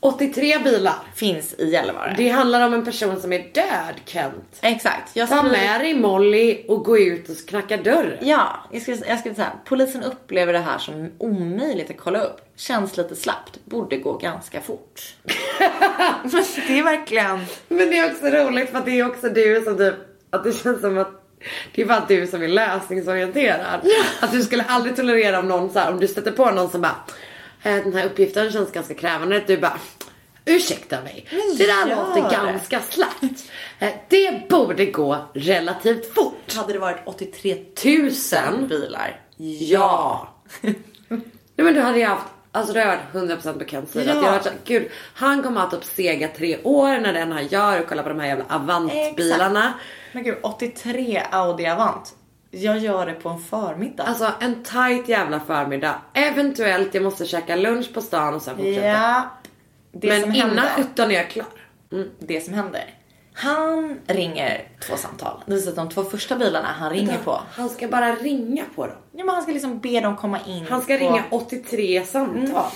83 bilar. Finns i Gällivare. Det handlar om en person som är död, Kent. Exakt. Jag Ta med dig Molly och gå ut och knacka dörr. Ja, jag skulle, jag skulle säga polisen upplever det här som omöjligt att kolla upp. Känns lite slappt, borde gå ganska fort. Men det är verkligen... Men det är också roligt för att det är också du som typ, att det känns som att det är bara du som är lösningsorienterad. Att du skulle aldrig tolerera om någon så här, om du stöter på någon som bara, "Eh, den här uppgiften känns ganska krävande. Du bara, ursäkta mig, det där låter det." ganska slappt. Eh, Det borde gå relativt fort. Hade det varit 83 Tusen? 000 bilar? Ja. Nej men du hade ju haft, alltså det har varit 100% på Kents sida. Ja. Att jag har varit gud, han kommer att ha typ sega tre år när den här gör och kolla på de här jävla Avant-bilarna. Men gud, 83 Audi Avant. Jag gör det på en förmiddag. Alltså en tight jävla förmiddag. Eventuellt jag måste käka lunch på stan och sen fortsätta. ja. Det men som innan händer, 17 är jag klar. det som händer. Han ringer två samtal. Det vill säga de två första bilarna han ringer på. Han ska bara ringa på dem. Ja, men han ska liksom be dem komma in. Han ska på... ringa 83 samtal.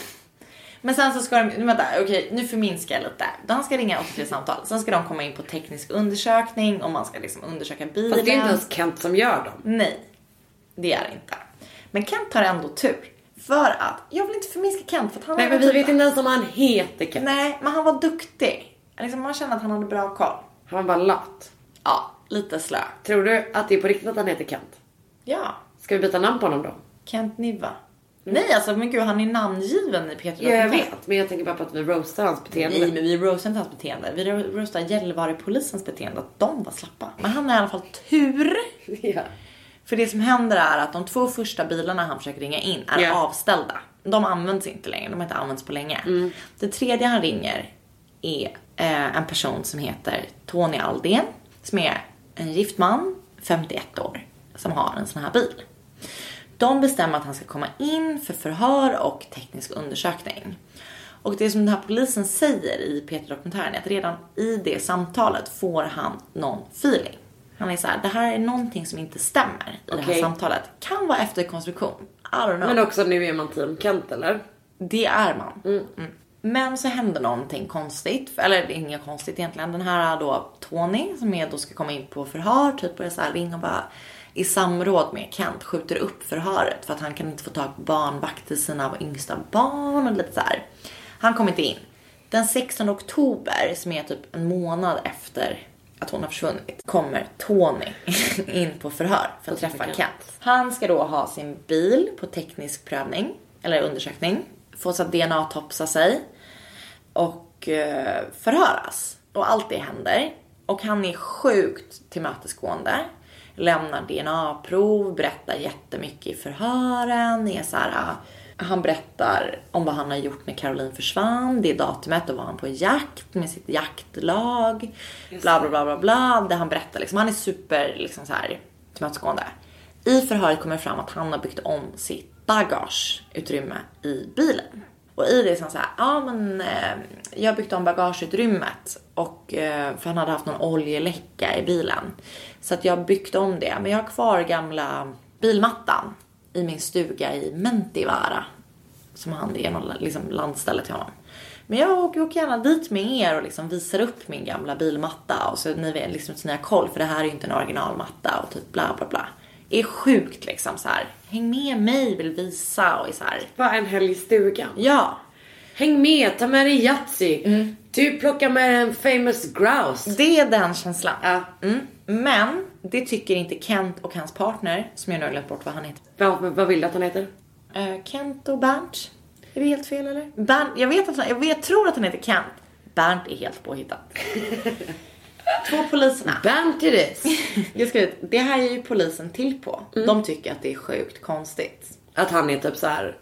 Men sen så ska de, vänta, okej nu förminskar jag lite. Han ska ringa 83 samtal. Sen ska de komma in på teknisk undersökning och man ska liksom undersöka bilen. Fast det är inte ens Kent som gör dem. Nej, det är det inte. Men Kent har ändå tur. För att, jag vill inte förminska Kent för att han Nej men vi vet inte ens om han heter Kent. Nej, men han var duktig. Liksom, man kände att han hade bra koll. Han var bara lat. Ja, lite slö. Tror du att det är på riktigt att han heter Kent? Ja, Ska vi byta namn på honom då? Kent Niva. Nej, alltså men gud han är namngiven i Peter Ja, jag vet. Men jag tänker bara på att vi roastar hans beteende. Nej, men vi roastar inte hans beteende. Vi roastar Gällivare-polisens beteende. Att de var slappa. Men han har i alla fall tur. Ja. För det som händer är att de två första bilarna han försöker ringa in är Ja. avställda. De används inte längre, de har inte använts på länge. Det tredje han ringer är eh, en person som heter Tony Aldén. Som är en gift man, 51 år, som har en sån här bil. De bestämmer att han ska komma in för förhör och teknisk undersökning. Och det som den här polisen säger i Peter-dokumentären är att redan i det samtalet får han någon feeling. Han är så här, det här är någonting som inte stämmer i det här samtalet. Kan vara efterkonstruktion. I don't know. Men också nu är man team Kent eller? Det är man. Mm. Men så händer någonting konstigt. Eller det är inget konstigt egentligen. Den här då Tony som är då ska komma in på förhör. Typ börjar så här ringa och bara i samråd med Kent skjuter upp förhöret. För att han kan inte få tag på barnvakt till sina yngsta barn och lite så här. Han kommer inte in. Den 16 oktober som är typ en månad efter att hon har försvunnit kommer Tony in på förhör för att träffa Kent. Han ska då ha sin bil på teknisk prövning eller undersökning. Få så att DNA topsa sig och eh, förhöras. Och allt det händer. Och han är sjukt tillmötesgående. Lämnar DNA-prov, berättar jättemycket i förhören. Är så här, ah, han berättar om vad han har gjort när Caroline försvann. Det datumet, då var han på jakt med sitt jaktlag. Bla bla bla bla bla. Det han berättar liksom. Han är super liksom så här tillmötesgående. I förhöret kommer det fram att han har byggt om sitt bagageutrymme i bilen. Och i det så han så här, ja men eh, jag har byggt om bagageutrymmet och eh, för han hade haft någon oljeläcka i bilen. Så att jag har byggt om det. Men jag har kvar gamla bilmattan i min stuga i Mentivaara. Som han, det är någon liksom landställe till honom. Men jag åker, åker gärna dit med er och liksom visar upp min gamla bilmatta. Och så ni liksom så ni har koll för det här är ju inte en originalmatta och typ bla bla bla. Är sjukt liksom så här. Häng med mig, vill visa och är så här. Bara en helg i stugan. Ja. Häng med, ta med dig Yatzy. Mm. Du plockar med en famous grouse. Det är den känslan. Ja. Mm. Men det tycker inte Kent och hans partner, som jag nu har glömt bort vad han heter. Vad, vad vill du att han heter? Eh, Kent och Bernt. Är det helt fel eller? Bernt, jag vet att jag vet, tror att han heter Kent. Bernt är helt påhittat. Två poliserna. Bernt it is. Jag ska ut, det här är ju polisen till på. Mm. De tycker att det är sjukt konstigt. Att han är typ så här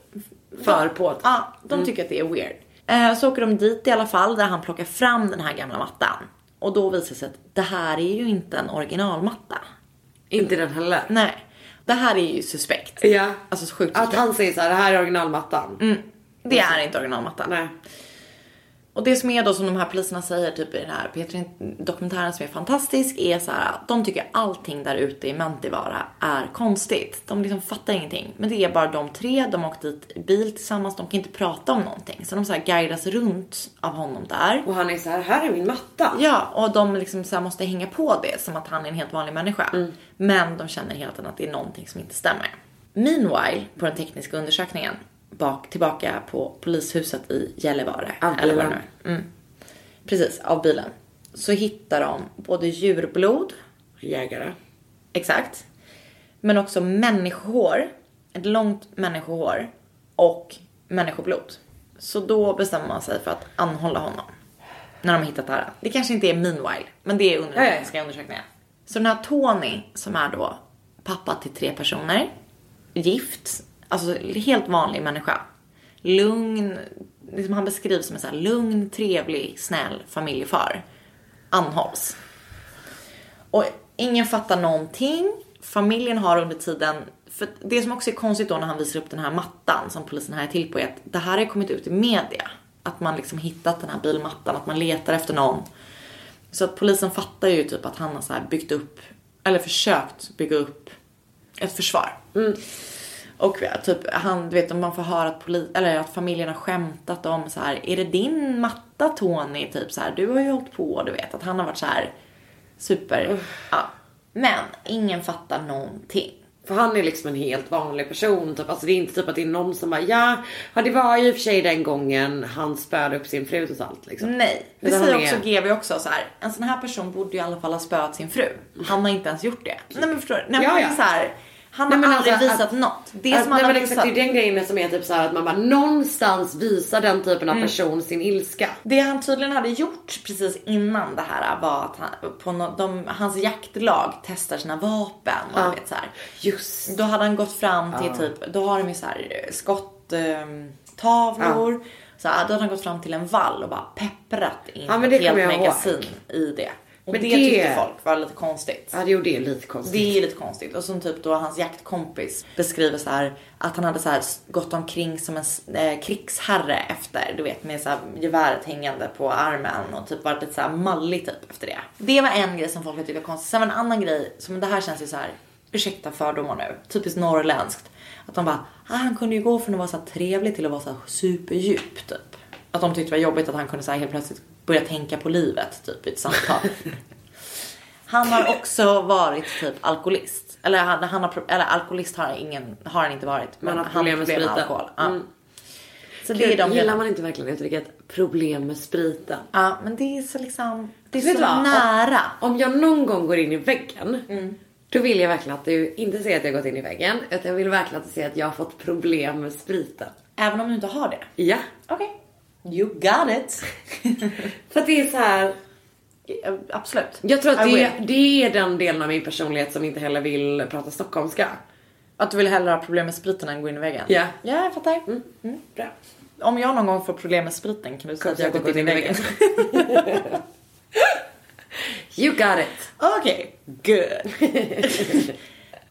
för på. Ja, de tycker att det är weird. Eh, så åker de dit i alla fall där han plockar fram den här gamla mattan. Och då visar det sig att det här är ju inte en originalmatta. Inte den heller. Nej. Det här är ju suspekt. Ja. Alltså så sjukt Att suspekt. han säger så här, det här är originalmattan. Det är inte originalmattan. Nej. Och det som är då som de här poliserna säger typ i den här Petri dokumentären som är fantastisk är så här att de tycker allting där ute i Mäntivara är konstigt. De liksom fattar ingenting. Men det är bara de tre, de har åkt dit i bil tillsammans, de kan inte prata om någonting. Så de så här guidas runt av honom där. Och han är så här, här är min matta. Ja, och de liksom så måste hänga på det som att han är en helt vanlig människa. Mm. Men de känner hela tiden att det är någonting som inte stämmer. Meanwhile, på den tekniska undersökningen, bak, tillbaka på polishuset i Gällivare. Eller vad det mm. Precis, av bilen. Så hittar de både djurblod, Jägare. exakt. Men också människohår, ett långt människohår och människoblod. Så då bestämmer man sig för att anhålla honom. När de har hittat det här. Det kanske inte är meanwhile, men det är under den Ja, ja. tekniska undersökningen. Så den här Tony, som är då pappa till tre personer, gift, alltså helt vanlig människa. Lugn, liksom han beskrivs som en så här lugn, trevlig, snäll familjefar. Anhålls. Och ingen fattar någonting. Familjen har under tiden, för det som också är konstigt då när han visar upp den här mattan som polisen här är till på är att det här har kommit ut i media. Att man liksom hittat den här bilmattan, att man letar efter någon. Så att polisen fattar ju typ att han har så här byggt upp, eller försökt bygga upp ett försvar. Mm. Och ja, typ han, du vet om man får höra att, poli- eller att familjen har skämtat om så här, är det din matta Tony? Typ så här, du har ju hållit på, du vet att han har varit så här super, ja. Men ingen fattar någonting. För han är liksom en helt vanlig person. Typ. Alltså det är inte typ att det är någon som bara ja, ja det var ju i och för sig den gången han spöade upp sin fru totalt liksom. Nej, det Utan säger också är- GV också så här. En sån här person borde ju i alla fall ha spöat sin fru. Han har inte ens gjort det. Nej men förstår du? Nej, Ja, men ja. Så här, han Nej, har aldrig alltså visat att- något. Det Att- som han nej, har men exakt, visat. det är den grejen som är typ så här att man bara någonstans visar den typen Mm. av person sin ilska. Det han tydligen hade gjort precis innan det här var att han, på no, de, hans jaktlag testar sina vapen och Ja. vet så här. Just. Då hade han gått fram till typ, då har de ju så här eh, skottavlor. tavlor. Så här, då hade han gått fram till en vall och bara pepprat in Ja, ett helt magasin i det. Och Men det, det- tyckte folk var lite konstigt. Ja det det lite konstigt. Det är lite konstigt. Och som typ då hans jaktkompis beskriver så här att han hade så här gått omkring som en eh, krigsherre efter, du vet med så här geväret hängande på armen och typ varit lite så här mallig typ efter det. Det var en grej som folk tyckte var konstigt. Sen var en annan grej, som det här känns ju så här, ursäkta fördomar nu, typiskt norrländskt. Att de bara, ah, han kunde ju gå från att vara så här trevlig till att vara så här superdjup typ. Att de tyckte det var jobbigt att han kunde så här helt plötsligt börja tänka på livet typ i ett samtal. Han har också varit typ alkoholist. Eller, han, han har, eller alkoholist har, ingen, har han inte varit. Men har problem med spriten. alkohol. Ja. Mm. Så det Gud, är de gillar man inte verkligen uttrycket problem med spriten? Ja, men det är så liksom, det är så vad? nära. Om jag någon gång går in i väggen, då vill jag verkligen att du inte säger att jag gått in i väggen, utan jag vill verkligen att du säger att jag har fått problem med spriten. Även om du inte har det. Ja. Okej. You got it. För att det är så här. Absolut. Jag tror att det, det är den delen av min personlighet som inte heller vill prata stockholmska. Att du vill hellre ha problem med spriten än gå in i väggen? Ja. Ja, jag fattar. Mm. Bra. Om jag någon gång får problem med spriten kan du säga att jag har gått in i väggen. You got it. Okej, good.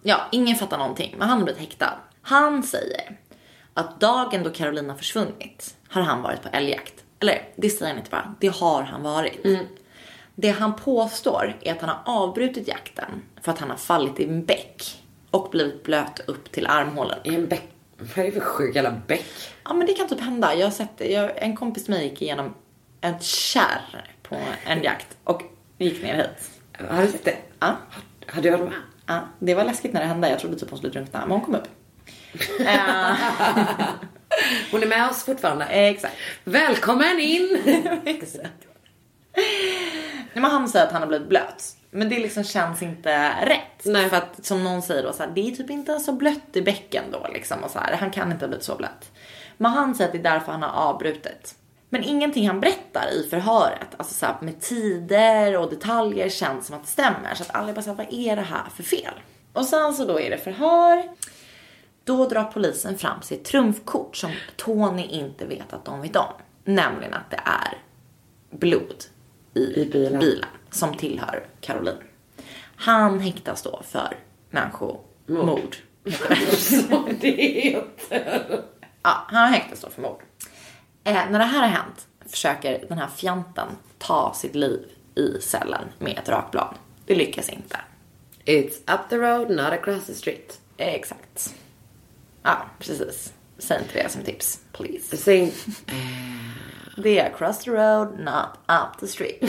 ja, ingen fattar någonting, men han har blivit häktad. Han säger att dagen då Carolina försvunnit har han varit på älgjakt. Eller det säger han inte bara, det har han varit. Det han påstår är att han har avbrutit jakten för att han har fallit i en bäck och blivit blöt upp till armhålen. I en bäck. Vad är det för sjuk jävla bäck? Ja men det kan typ hända. Jag har sett det. Jag, en kompis med mig gick igenom ett kärr på en jakt och gick ner hit. Har du sett det? Ja. Har du varit med? Ja, det var läskigt när det hände. Jag trodde typ hon skulle drunkna, men hon kom upp. Eh, Hon är med oss fortfarande. Exakt. Välkommen in! Exakt. Nej, men han säger att han har blivit blöt. Men det liksom känns inte rätt. Nej. För att som någon säger då så här, det är typ inte så blött i bäcken då liksom. Och så här, han kan inte ha blivit så blöt. Men han säger att det är därför han har avbrutit. Men ingenting han berättar i förhöret, alltså så här, med tider och detaljer känns som att det stämmer. Så att alla bara så här, vad är det här för fel? Och sen så då är det förhör. Då drar polisen fram sitt trumfkort som Tony inte vet att de vet om. Nämligen att det är blod i, I bilen. som tillhör Caroline. Han häktas då för människomord. Så det är Ja, han häktas då för mord. Eh, när det här har hänt försöker den här fjanten ta sitt liv i cellen med ett rakblad. Det lyckas inte. It's up the road, not across the street. Exakt. Ja, precis. Säg inte det som tips, please. Säg Det är across the road, not up the street.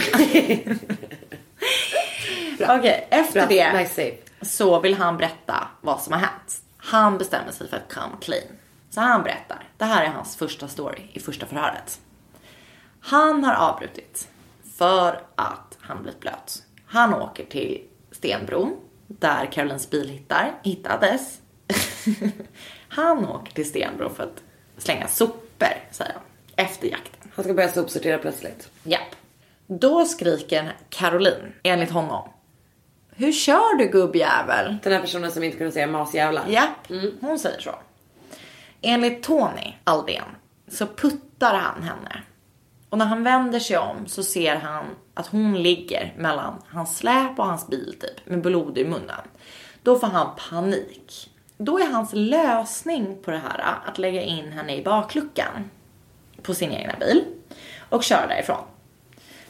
Okej, efter Bra, det nice så vill han berätta vad som har hänt. Han bestämmer sig för att come clean. Så han berättar. Det här är hans första story i första förhöret. Han har avbrutit för att han blivit blöt. Han åker till Stenbron där Carolines bil hittar, hittades. han åker till Stenbron för att slänga sopor, säger han, efter jakten. Han ska börja sopsortera plötsligt. Japp. Då skriker Caroline, enligt honom. Hur kör du gubbjävel? Den här personen som inte kunde säga masjävlar. Japp, hon säger så. Enligt Tony Aldén så puttar han henne. Och när han vänder sig om så ser han att hon ligger mellan hans släp och hans bil typ med blod i munnen. Då får han panik. Då är hans lösning på det här att lägga in henne i bakluckan på sin egna bil och köra därifrån.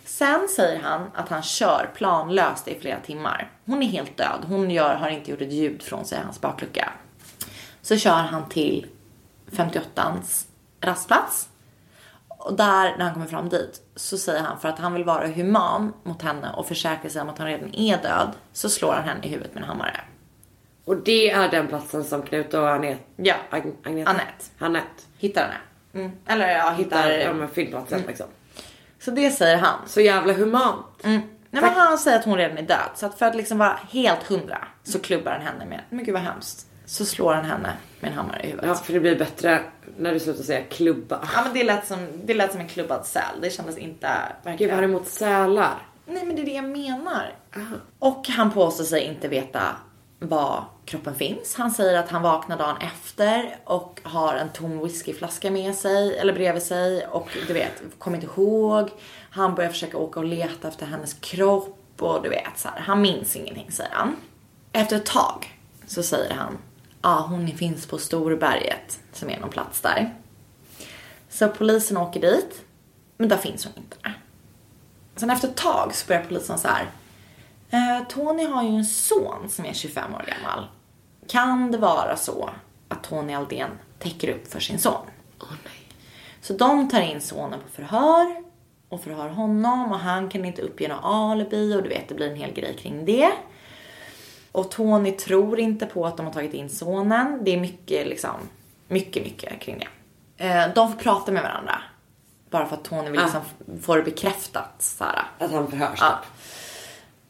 Sen säger han att han kör planlöst i flera timmar. Hon är helt död. Hon gör, har inte gjort ett ljud från sig i hans baklucka. Så kör han till 58ans rastplats. Och där, när han kommer fram dit, så säger han för att han vill vara human mot henne och försäkra sig om att hon redan är död, så slår han henne i huvudet med en hammare. Och det är den platsen som Knut och Agneta... Ja. Ag- Agneta? Anette. Anette. Hittar henne. Mm. Eller ja, Hittar hittar... här fyndplatsen liksom. Så det säger han. Så jävla humant. Nej, men han säger att hon redan är död. Så att för att liksom vara helt hundra så klubbar han henne med, men gud vad hemskt. Så slår han henne med en hammare i huvudet. Ja, för det blir bättre när du slutar säga klubba. Ja men det lät som, det lät som en klubbad säl. Det kändes inte Gud, verkligen. vad har du emot sälar? Nej men det är det jag menar. Och han påstår sig inte veta var kroppen finns. Han säger att han vaknar dagen efter och har en tom whiskyflaska med sig eller bredvid sig och du vet, kommer inte ihåg. Han börjar försöka åka och leta efter hennes kropp och du vet så här. Han minns ingenting säger han. Efter ett tag så säger han, ja ah, hon finns på Storberget som är någon plats där. Så polisen åker dit, men där finns hon inte. Sen efter ett tag så börjar polisen så här. Eh, Tony har ju en son som är 25 år gammal. Kan det vara så att Tony Aldén täcker upp för sin son? Så de tar in sonen på förhör och förhör honom och han kan inte uppge något alibi och du vet det blir en hel grej kring det. Och Tony tror inte på att de har tagit in sonen. Det är mycket liksom, mycket, mycket kring det. Eh, de får prata med varandra. Bara för att Tony vill liksom få det bekräftat. Såhär. Att han förhörs Ja.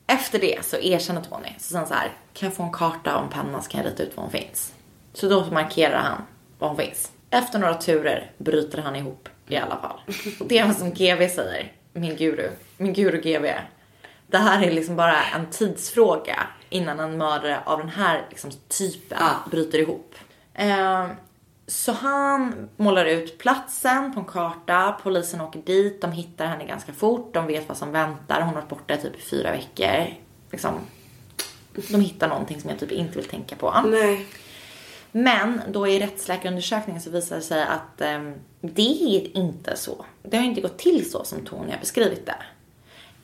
Efter det så erkänner Tony. Så sen så här, kan jag få en karta och en penna så kan jag rita ut var hon finns. Så då markerar han var hon finns. Efter några turer bryter han ihop i alla fall. Och det är vad som GV säger, min guru, min guru GV. Det här är liksom bara en tidsfråga innan en mördare av den här liksom, typen bryter ihop. Eh, så han målar ut platsen på en karta, polisen åker dit, de hittar henne ganska fort, de vet vad som väntar, hon har varit borta i typ fyra veckor. Liksom, de hittar någonting som jag typ inte vill tänka på. Nej. Men då i rättsläkarundersökningen så visar det sig att ehm, det är inte så. Det har inte gått till så som Tony har beskrivit det.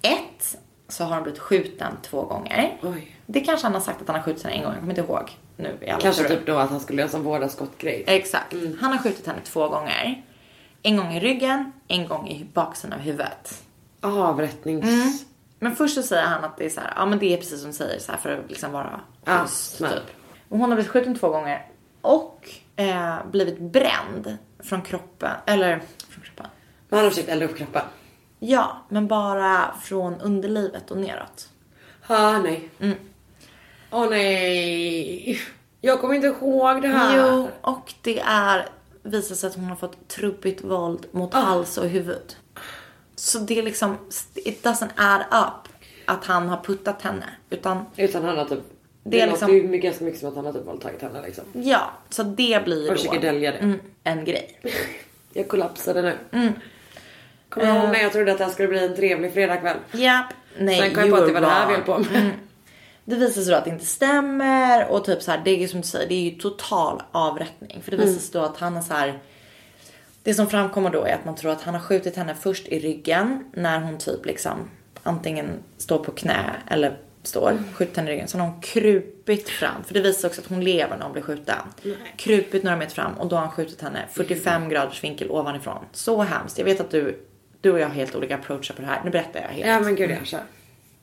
Ett, så har han blivit skjuten två gånger. Oj. Det kanske han har sagt att han har skjutit henne en gång, jag kommer inte ihåg nu i alla Kanske typ då att han skulle lösa en vårdaskottgrej. Exakt. Han har skjutit henne två gånger. En gång i ryggen, en gång i baksidan av huvudet. Avrättnings... Men först så säger han att det är så här, ja men det är precis som du säger så här för att liksom vara Ja, schysst, typ. Och hon har blivit skjuten två gånger. Och eh, blivit bränd från kroppen, eller från kroppen. Men han har försökt elda upp kroppen. Ja, men bara från underlivet och neråt. Ah, nej. Mm. Åh nej. Jag kommer inte ihåg det här. Jo, och det är visar sig att hon har fått trubbigt våld mot hals och huvud. Så det är liksom, it doesn't add up att han har puttat henne. Utan Utan han har typ. Det Det, är låter liksom- ju ganska mycket som att han har typ våldtagit henne liksom. ja, så det blir ju Och försöker dölja det. mm, en grej. Jag kollapsade nu. Mm. Kommer du ihåg Eh. när jag trodde att det här skulle bli en trevlig fredagkväll? Japp. Nej, Sen kom jag på att det var det här vi höll på med. Mm. Det visar sig då att det inte stämmer och typ så här, det är ju som du säger, det är ju total avrättning. För det visar sig då att han är så här. Det som framkommer då är att man tror att han har skjutit henne först i ryggen när hon typ liksom antingen står på knä eller står, skjutit henne i ryggen. Så har hon krupit fram, för det visar också att hon lever när hon blir skjuten. Krupit några meter fram och då har han skjutit henne 45 graders vinkel ovanifrån. Så hemskt. Jag vet att du, du och jag har helt olika approacher på det här. Nu berättar jag helt. Ja men gud jag kör.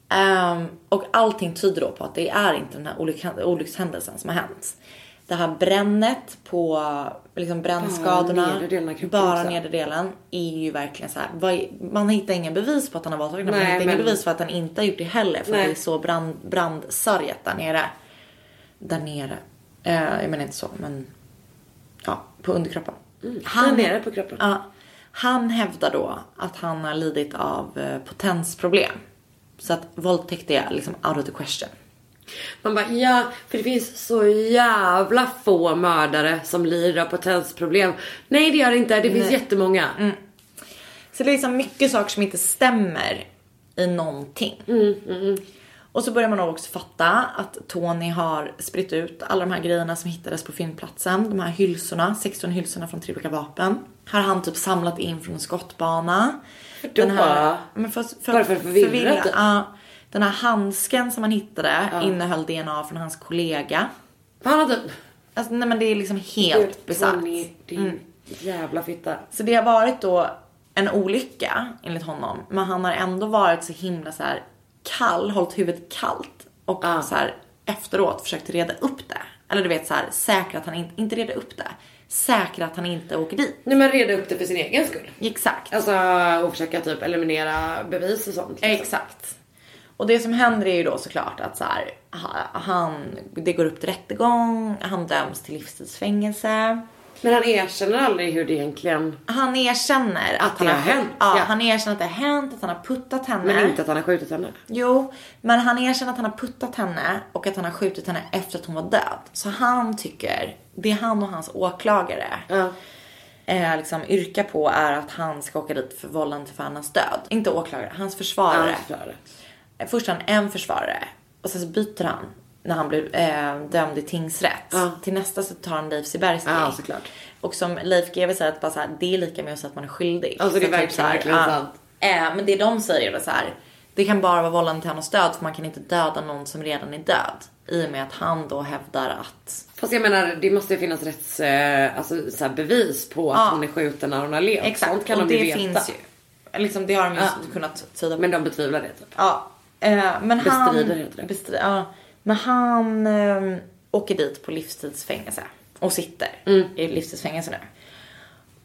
Ehm, och allting tyder då på att det är inte den här olyck- olyckshändelsen som har hänt. Det här brännet på liksom brännskadorna, bara nedre delen, är ju verkligen så här. Man hittar ingen bevis på att han har våldtagit henne. Man hittar ingen men- bevis för att han inte har gjort det heller. För Nej. att det är så brand, brandsörjat där nere. Där nere. Eh, jag menar inte så, men ja, på underkroppen. Han är nere på kroppen. Ja, han hävdar då att han har lidit av eh, potensproblem. Så att våldtäkt är liksom out of the question. Man bara ja, för det finns så jävla få mördare som lider av potensproblem. Nej det gör det inte, det finns jättemånga. Mm. Så det är liksom mycket saker som inte stämmer i någonting. Och så börjar man också fatta att Tony har spritt ut alla de här grejerna som hittades på fyndplatsen. De här hylsorna, 16 hylsorna från tre olika vapen. Har han typ samlat in från en skottbana. då? men för, för, för att förvirra, typ? Ja. Den här handsken som han hittade innehöll DNA från hans kollega. Han har typ... Alltså, nej men det är liksom helt bisarrt. Din jävla fitta. Så det har varit då en olycka enligt honom. Men han har ändå varit så himla så här kall, hållit huvudet kallt. Och Ja. så här efteråt försökt reda upp det. Eller du vet så här säkra att han inte, inte reda upp det. Säkra att han inte åker dit. Nej men reda upp det för sin egen skull. Exakt. Alltså och försöka typ eliminera bevis och sånt. liksom. Exakt. Och det som händer är ju då såklart att så här, ha- han, det går upp till rättegång, han döms till livstidsfängelse. Men han erkänner aldrig hur det egentligen... Han erkänner att, Att det han har hänt, Ja, ja. han erkänner att det har hänt, att han har puttat henne. Men inte att han har skjutit henne. Jo, men han erkänner att han har puttat henne och att han har skjutit henne efter att hon var död. Så han tycker, det han och hans åklagare Ja. eh, liksom yrkar på är att han ska åka dit för vållande för annans död. Inte åklagare, hans försvarare. Ja. Eh, Först han en försvarare och sen så byter han när han blir eh, dömd i tingsrätt. Ja. Till nästa så tar han Leif Siberski. Ja, såklart. Och som Leif GW säger att bara så här, det är lika med att säga att man är skyldig. Alltså, det är Så typ verkligen- så här, verkligen sant. Eh, men det de säger är så här. Det kan bara vara vållande till annans död för man kan inte döda någon som redan är död. I och med att han då hävdar att Fast jag menar det måste ju finnas rätts, eh, alltså, så här, bevis på att Ja. hon är skjuten när hon har levt. Exakt, Sånt kan och de det veta. finns ju. Liksom, det har de ju Ja. kunnat tyda på. Men de betvivlar det typ. Ja. Eh, men han, Bestrider heter det. Bestri- ja. Men han eh, åker dit på livstidsfängelse. Och sitter Mm. i livstidsfängelse nu.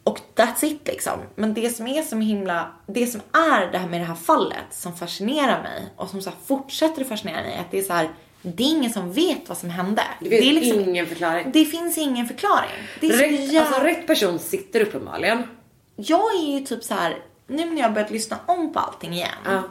Och that's it liksom. Men det som är så himla, det som är det här med det här fallet som fascinerar mig och som så fortsätter att fascinera mig att det är så här, det är ingen som vet vad som hände. Det finns är liksom, ingen förklaring. Det finns ingen förklaring. Det är Rätt, jävla... alltså, rätt person sitter uppenbarligen. Jag är ju typ så här, nu när jag har börjat lyssna om på allting igen. Ja.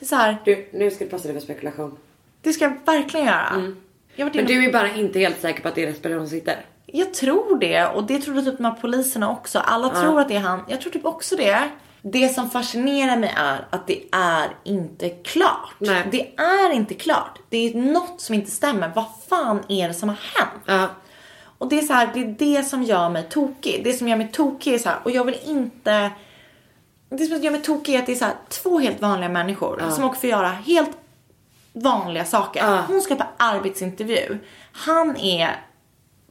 Det är så här, Du, nu ska du passa dig för spekulation. det ska jag verkligen göra. Jag, har varit Men inne- du är bara inte helt säker på att det är rätt person som sitter. jag tror det och det trodde typ de här poliserna också. Alla tror att det är han. Jag tror typ också det. Det som fascinerar mig är att det är inte klart. Nej. Det är inte klart. Det är något som inte stämmer. Vad fan är det som har hänt? Ja. Och det är så här, det är det som gör mig tokig. Det som gör mig tokig är så här, och jag vill inte... Det som gör mig tokig är att det är så här, två helt vanliga människor som också får göra helt vanliga saker. Hon ska på arbetsintervju. Han är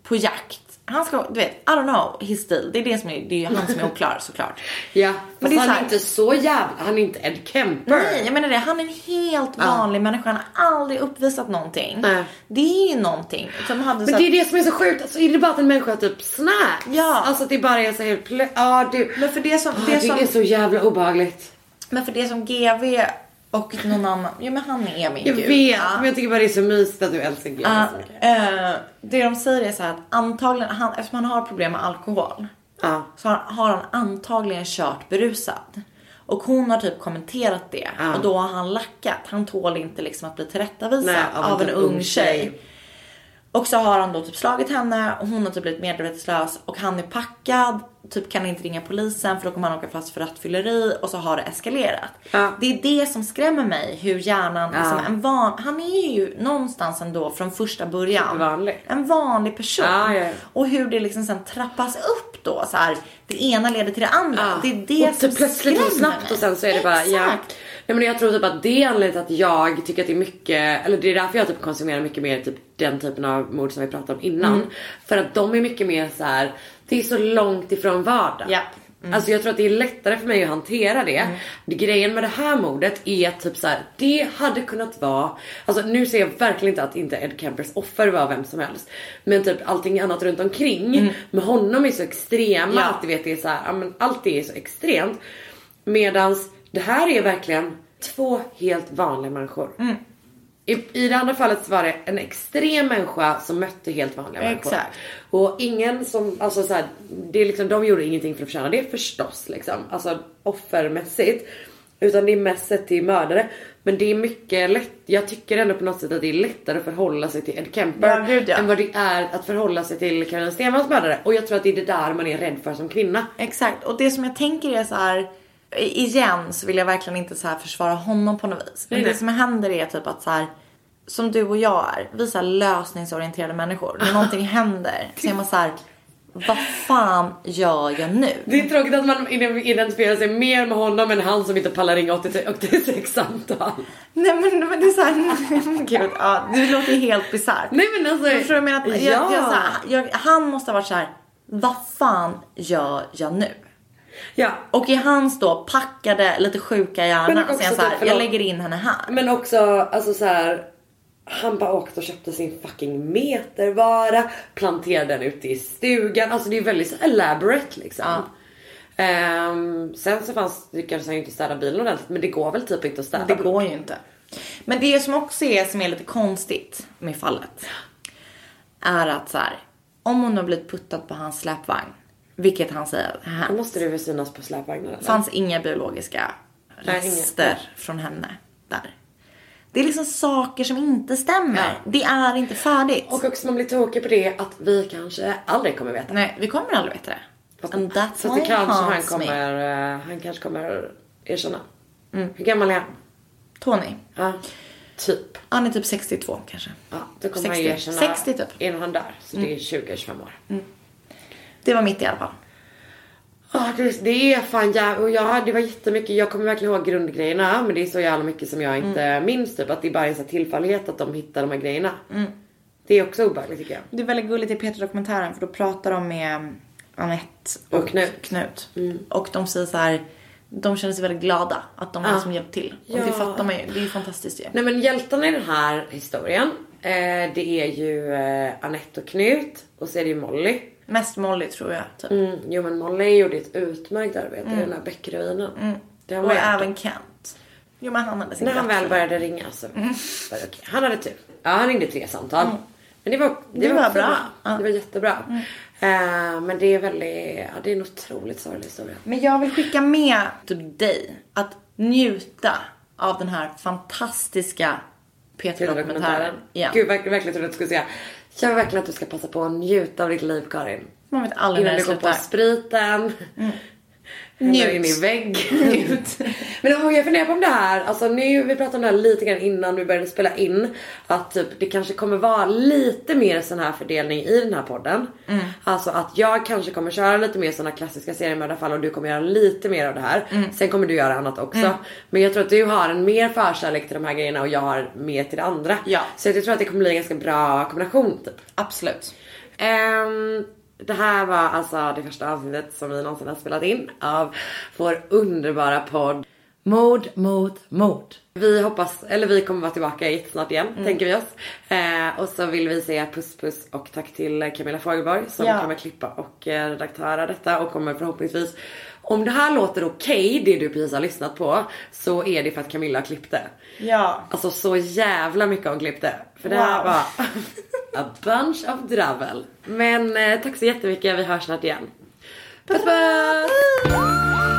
på jakt. Han ska, du vet, I don't know his stil. Det är det som är, det är han som är oklar såklart. Ja, Men det är han är inte så jävla, han är inte Ed Kemper. Nej, jag menar det. Han är en helt vanlig människa. Han har aldrig uppvisat någonting. Nej. Det är ju någonting som hade Men det är det som är så sjukt, alltså är det bara att en människa typ snaps? Ja. Alltså att det bara är så helt plö- ja du. Men för det som, Ah, det det som, är så jävla obehagligt. men för det som GV och någon annan, ja men han är min Jag gud. vet, Ja. men jag tycker bara det är så mysigt att du älskar så mycket. eh, det de säger är så här att antagligen, han, eftersom han har problem med alkohol Ja. så har, har han antagligen kört berusad. Och hon har typ kommenterat det Ja. och då har han lackat. Han tål inte liksom att bli tillrättavisad Nej, av, en ung tjej. Och så har han då typ slagit henne och hon har typ blivit medvetslös och han är packad, typ kan inte ringa polisen för då kommer han åka fast för rattfylleri och så har det eskalerat. Ja. Det är det som skrämmer mig, hur hjärnan, liksom, en van, han är ju någonstans ändå från första början. Vanlig. En vanlig person. Ja, ja, ja. Och hur det liksom sen trappas upp då så här. Det ena leder till det andra. Ja. Det är det och som plötsligt och skrämmer snabbt mig. och sen så är det bara ja. Exakt. Nej men jag tror typ att det är anledningen till att jag tycker att det är mycket, eller det är därför jag typ konsumerar mycket mer typ den typen av mord som vi pratade om innan. Mm. För att de är mycket mer så här. Det är så långt ifrån vardag. Ja. Mm. Alltså jag tror att det är lättare för mig att hantera det. det grejen med det här mordet är typ så här, det hade kunnat vara, alltså nu ser jag verkligen inte att inte Ed Kempers offer var vem som helst. Men typ allting annat runt omkring med honom är så extrema Mm. Ja. att du vet det är så här, ja, men allt det är så extremt. Medans det här är verkligen två helt vanliga människor. Mm. I, I det andra fallet så var det en extrem människa som mötte helt vanliga människor. Och ingen som, alltså så här, det är liksom, de gjorde ingenting för att förtjäna det förstås liksom. Alltså offermässigt. Utan det är mest sett till mördare. Men det är mycket lätt, jag tycker ändå på något sätt att det är lättare att förhålla sig till Ed Kemper. Ja, gud, ja. Än vad det är att förhålla sig till Karin Stenvalls mördare. Och jag tror att det är det där man är rädd för som kvinna. Exakt. Och det som jag tänker är så här. Igen så vill jag verkligen inte så här försvara honom på något vis. Men Nej, det nej. som händer är typ att så här. Som du och jag är. Vi är här lösningsorienterade människor. När någonting händer så är man så här. Vad fan gör jag nu? Det är tråkigt att man identifierar sig mer med honom än han som inte pallar ringa 86, 86 samtal. Nej men, men det är såhär, gud ja, det låter helt bisarrt. Nej men alltså. Förstår du jag menar? Att jag, ja. jag, här, jag, han måste ha varit så här. vad fan gör jag nu? ja. Och i hans då packade, lite sjuka hjärna så han så här, typ, jag förlåt. lägger in henne här. Men också alltså så här. Han bara åkte och köpte sin fucking metervara, planterade den ute i stugan. Alltså det är väldigt så elaborate liksom. Ja. Ehm, sen så fanns, lyckades han ju inte städa bilen ordentligt men det går väl typ inte att städa. Det går ju inte. Men det som också är, som är lite konstigt med fallet. Är att så här, om hon har blivit puttad på hans släpvagn. Vilket han säger Då här. måste det väl synas på släpvagnen eller? fanns inga biologiska Nej, rester inga. från henne där. Det är liksom saker som inte stämmer. Ja. Det är inte färdigt. Och också man blir tokig på det att vi kanske aldrig kommer veta. Nej, vi kommer aldrig veta det. Fast, And that's fast det kanske han haunts me. kommer, eh, han kanske kommer erkänna. Hur gammal är han? Tony. Ja, typ. Han är typ 62 kanske. Ja, då kommer 60. han erkänna 60 typ. innan han dör. Så det är 20-25 år. Det var mitt i alla fall. Ja, det, det är fan jävla... Och ja, det var jättemycket. Jag kommer verkligen ihåg grundgrejerna. Men det är så jävla mycket som jag inte minns. Typ att det är bara en sån tillfällighet att de hittar de här grejerna. Det är också obehagligt tycker jag. Det är väldigt gulligt i Peter-dokumentären för då pratar de med Anette och, Och Knut. Knut. Och de säger så här. De känner sig väldigt glada att de har liksom hjälpt till. Och det Ja. fattar man ju. Det är ju fantastiskt ju. Nej men hjältarna i den här historien. Eh, det är ju eh, Anette och Knut. Och så är det ju Molly. Mest Molly tror jag. Typ. Mm, jo men Molly gjorde ett utmärkt arbete i den här bäckruinen. Det var Och även Kent. Jo men han hade sin När han väl började ringa så var det okej. Han hade tur. Ja han ringde tre samtal. Men det var, det Det var, var bra. Ja. Det var jättebra. Eh, men det är väldigt, ja det är en otroligt sorglig historia. Men jag vill skicka med typ dig att njuta av den här fantastiska Peter-dokumentären. Igen. Gud verkligen, verkligen trodde att du skulle säga. Jag vill verkligen att du ska passa på att njuta av ditt liv Karin. Man vet aldrig när Innan det du går på slutar. spriten. Njut. Njut. in i vägg. Men om jag funderar på om det här, alltså nu, vi pratade om det här lite grann innan vi började spela in. Att typ det kanske kommer vara lite mer sån här fördelning i den här podden. Alltså att jag kanske kommer köra lite mer såna klassiska seriemördarfall och du kommer göra lite mer av det här. Sen kommer du göra annat också. Men jag tror att du har en mer förkärlek till de här grejerna och jag har mer till det andra. Ja. Så jag tror att det kommer bli en ganska bra kombination typ. Absolut. Ehm, Det här var alltså det första avsnittet som vi någonsin har spelat in av vår underbara podd Mord mot mord. Vi hoppas, eller vi kommer vara tillbaka jättesnart igen, Mm. tänker vi oss. Eh, och så vill vi säga puss puss och tack till Camilla Fogelborg som Ja. kommer klippa och eh, redaktöra detta och kommer förhoppningsvis om det här låter okej, det du precis har lyssnat på, så är det för att Camilla klippte. Ja. Alltså så jävla mycket hon klippte. För det här Wow. var a bunch of dravel. Men eh, tack så jättemycket, vi hörs snart igen. Puss puss!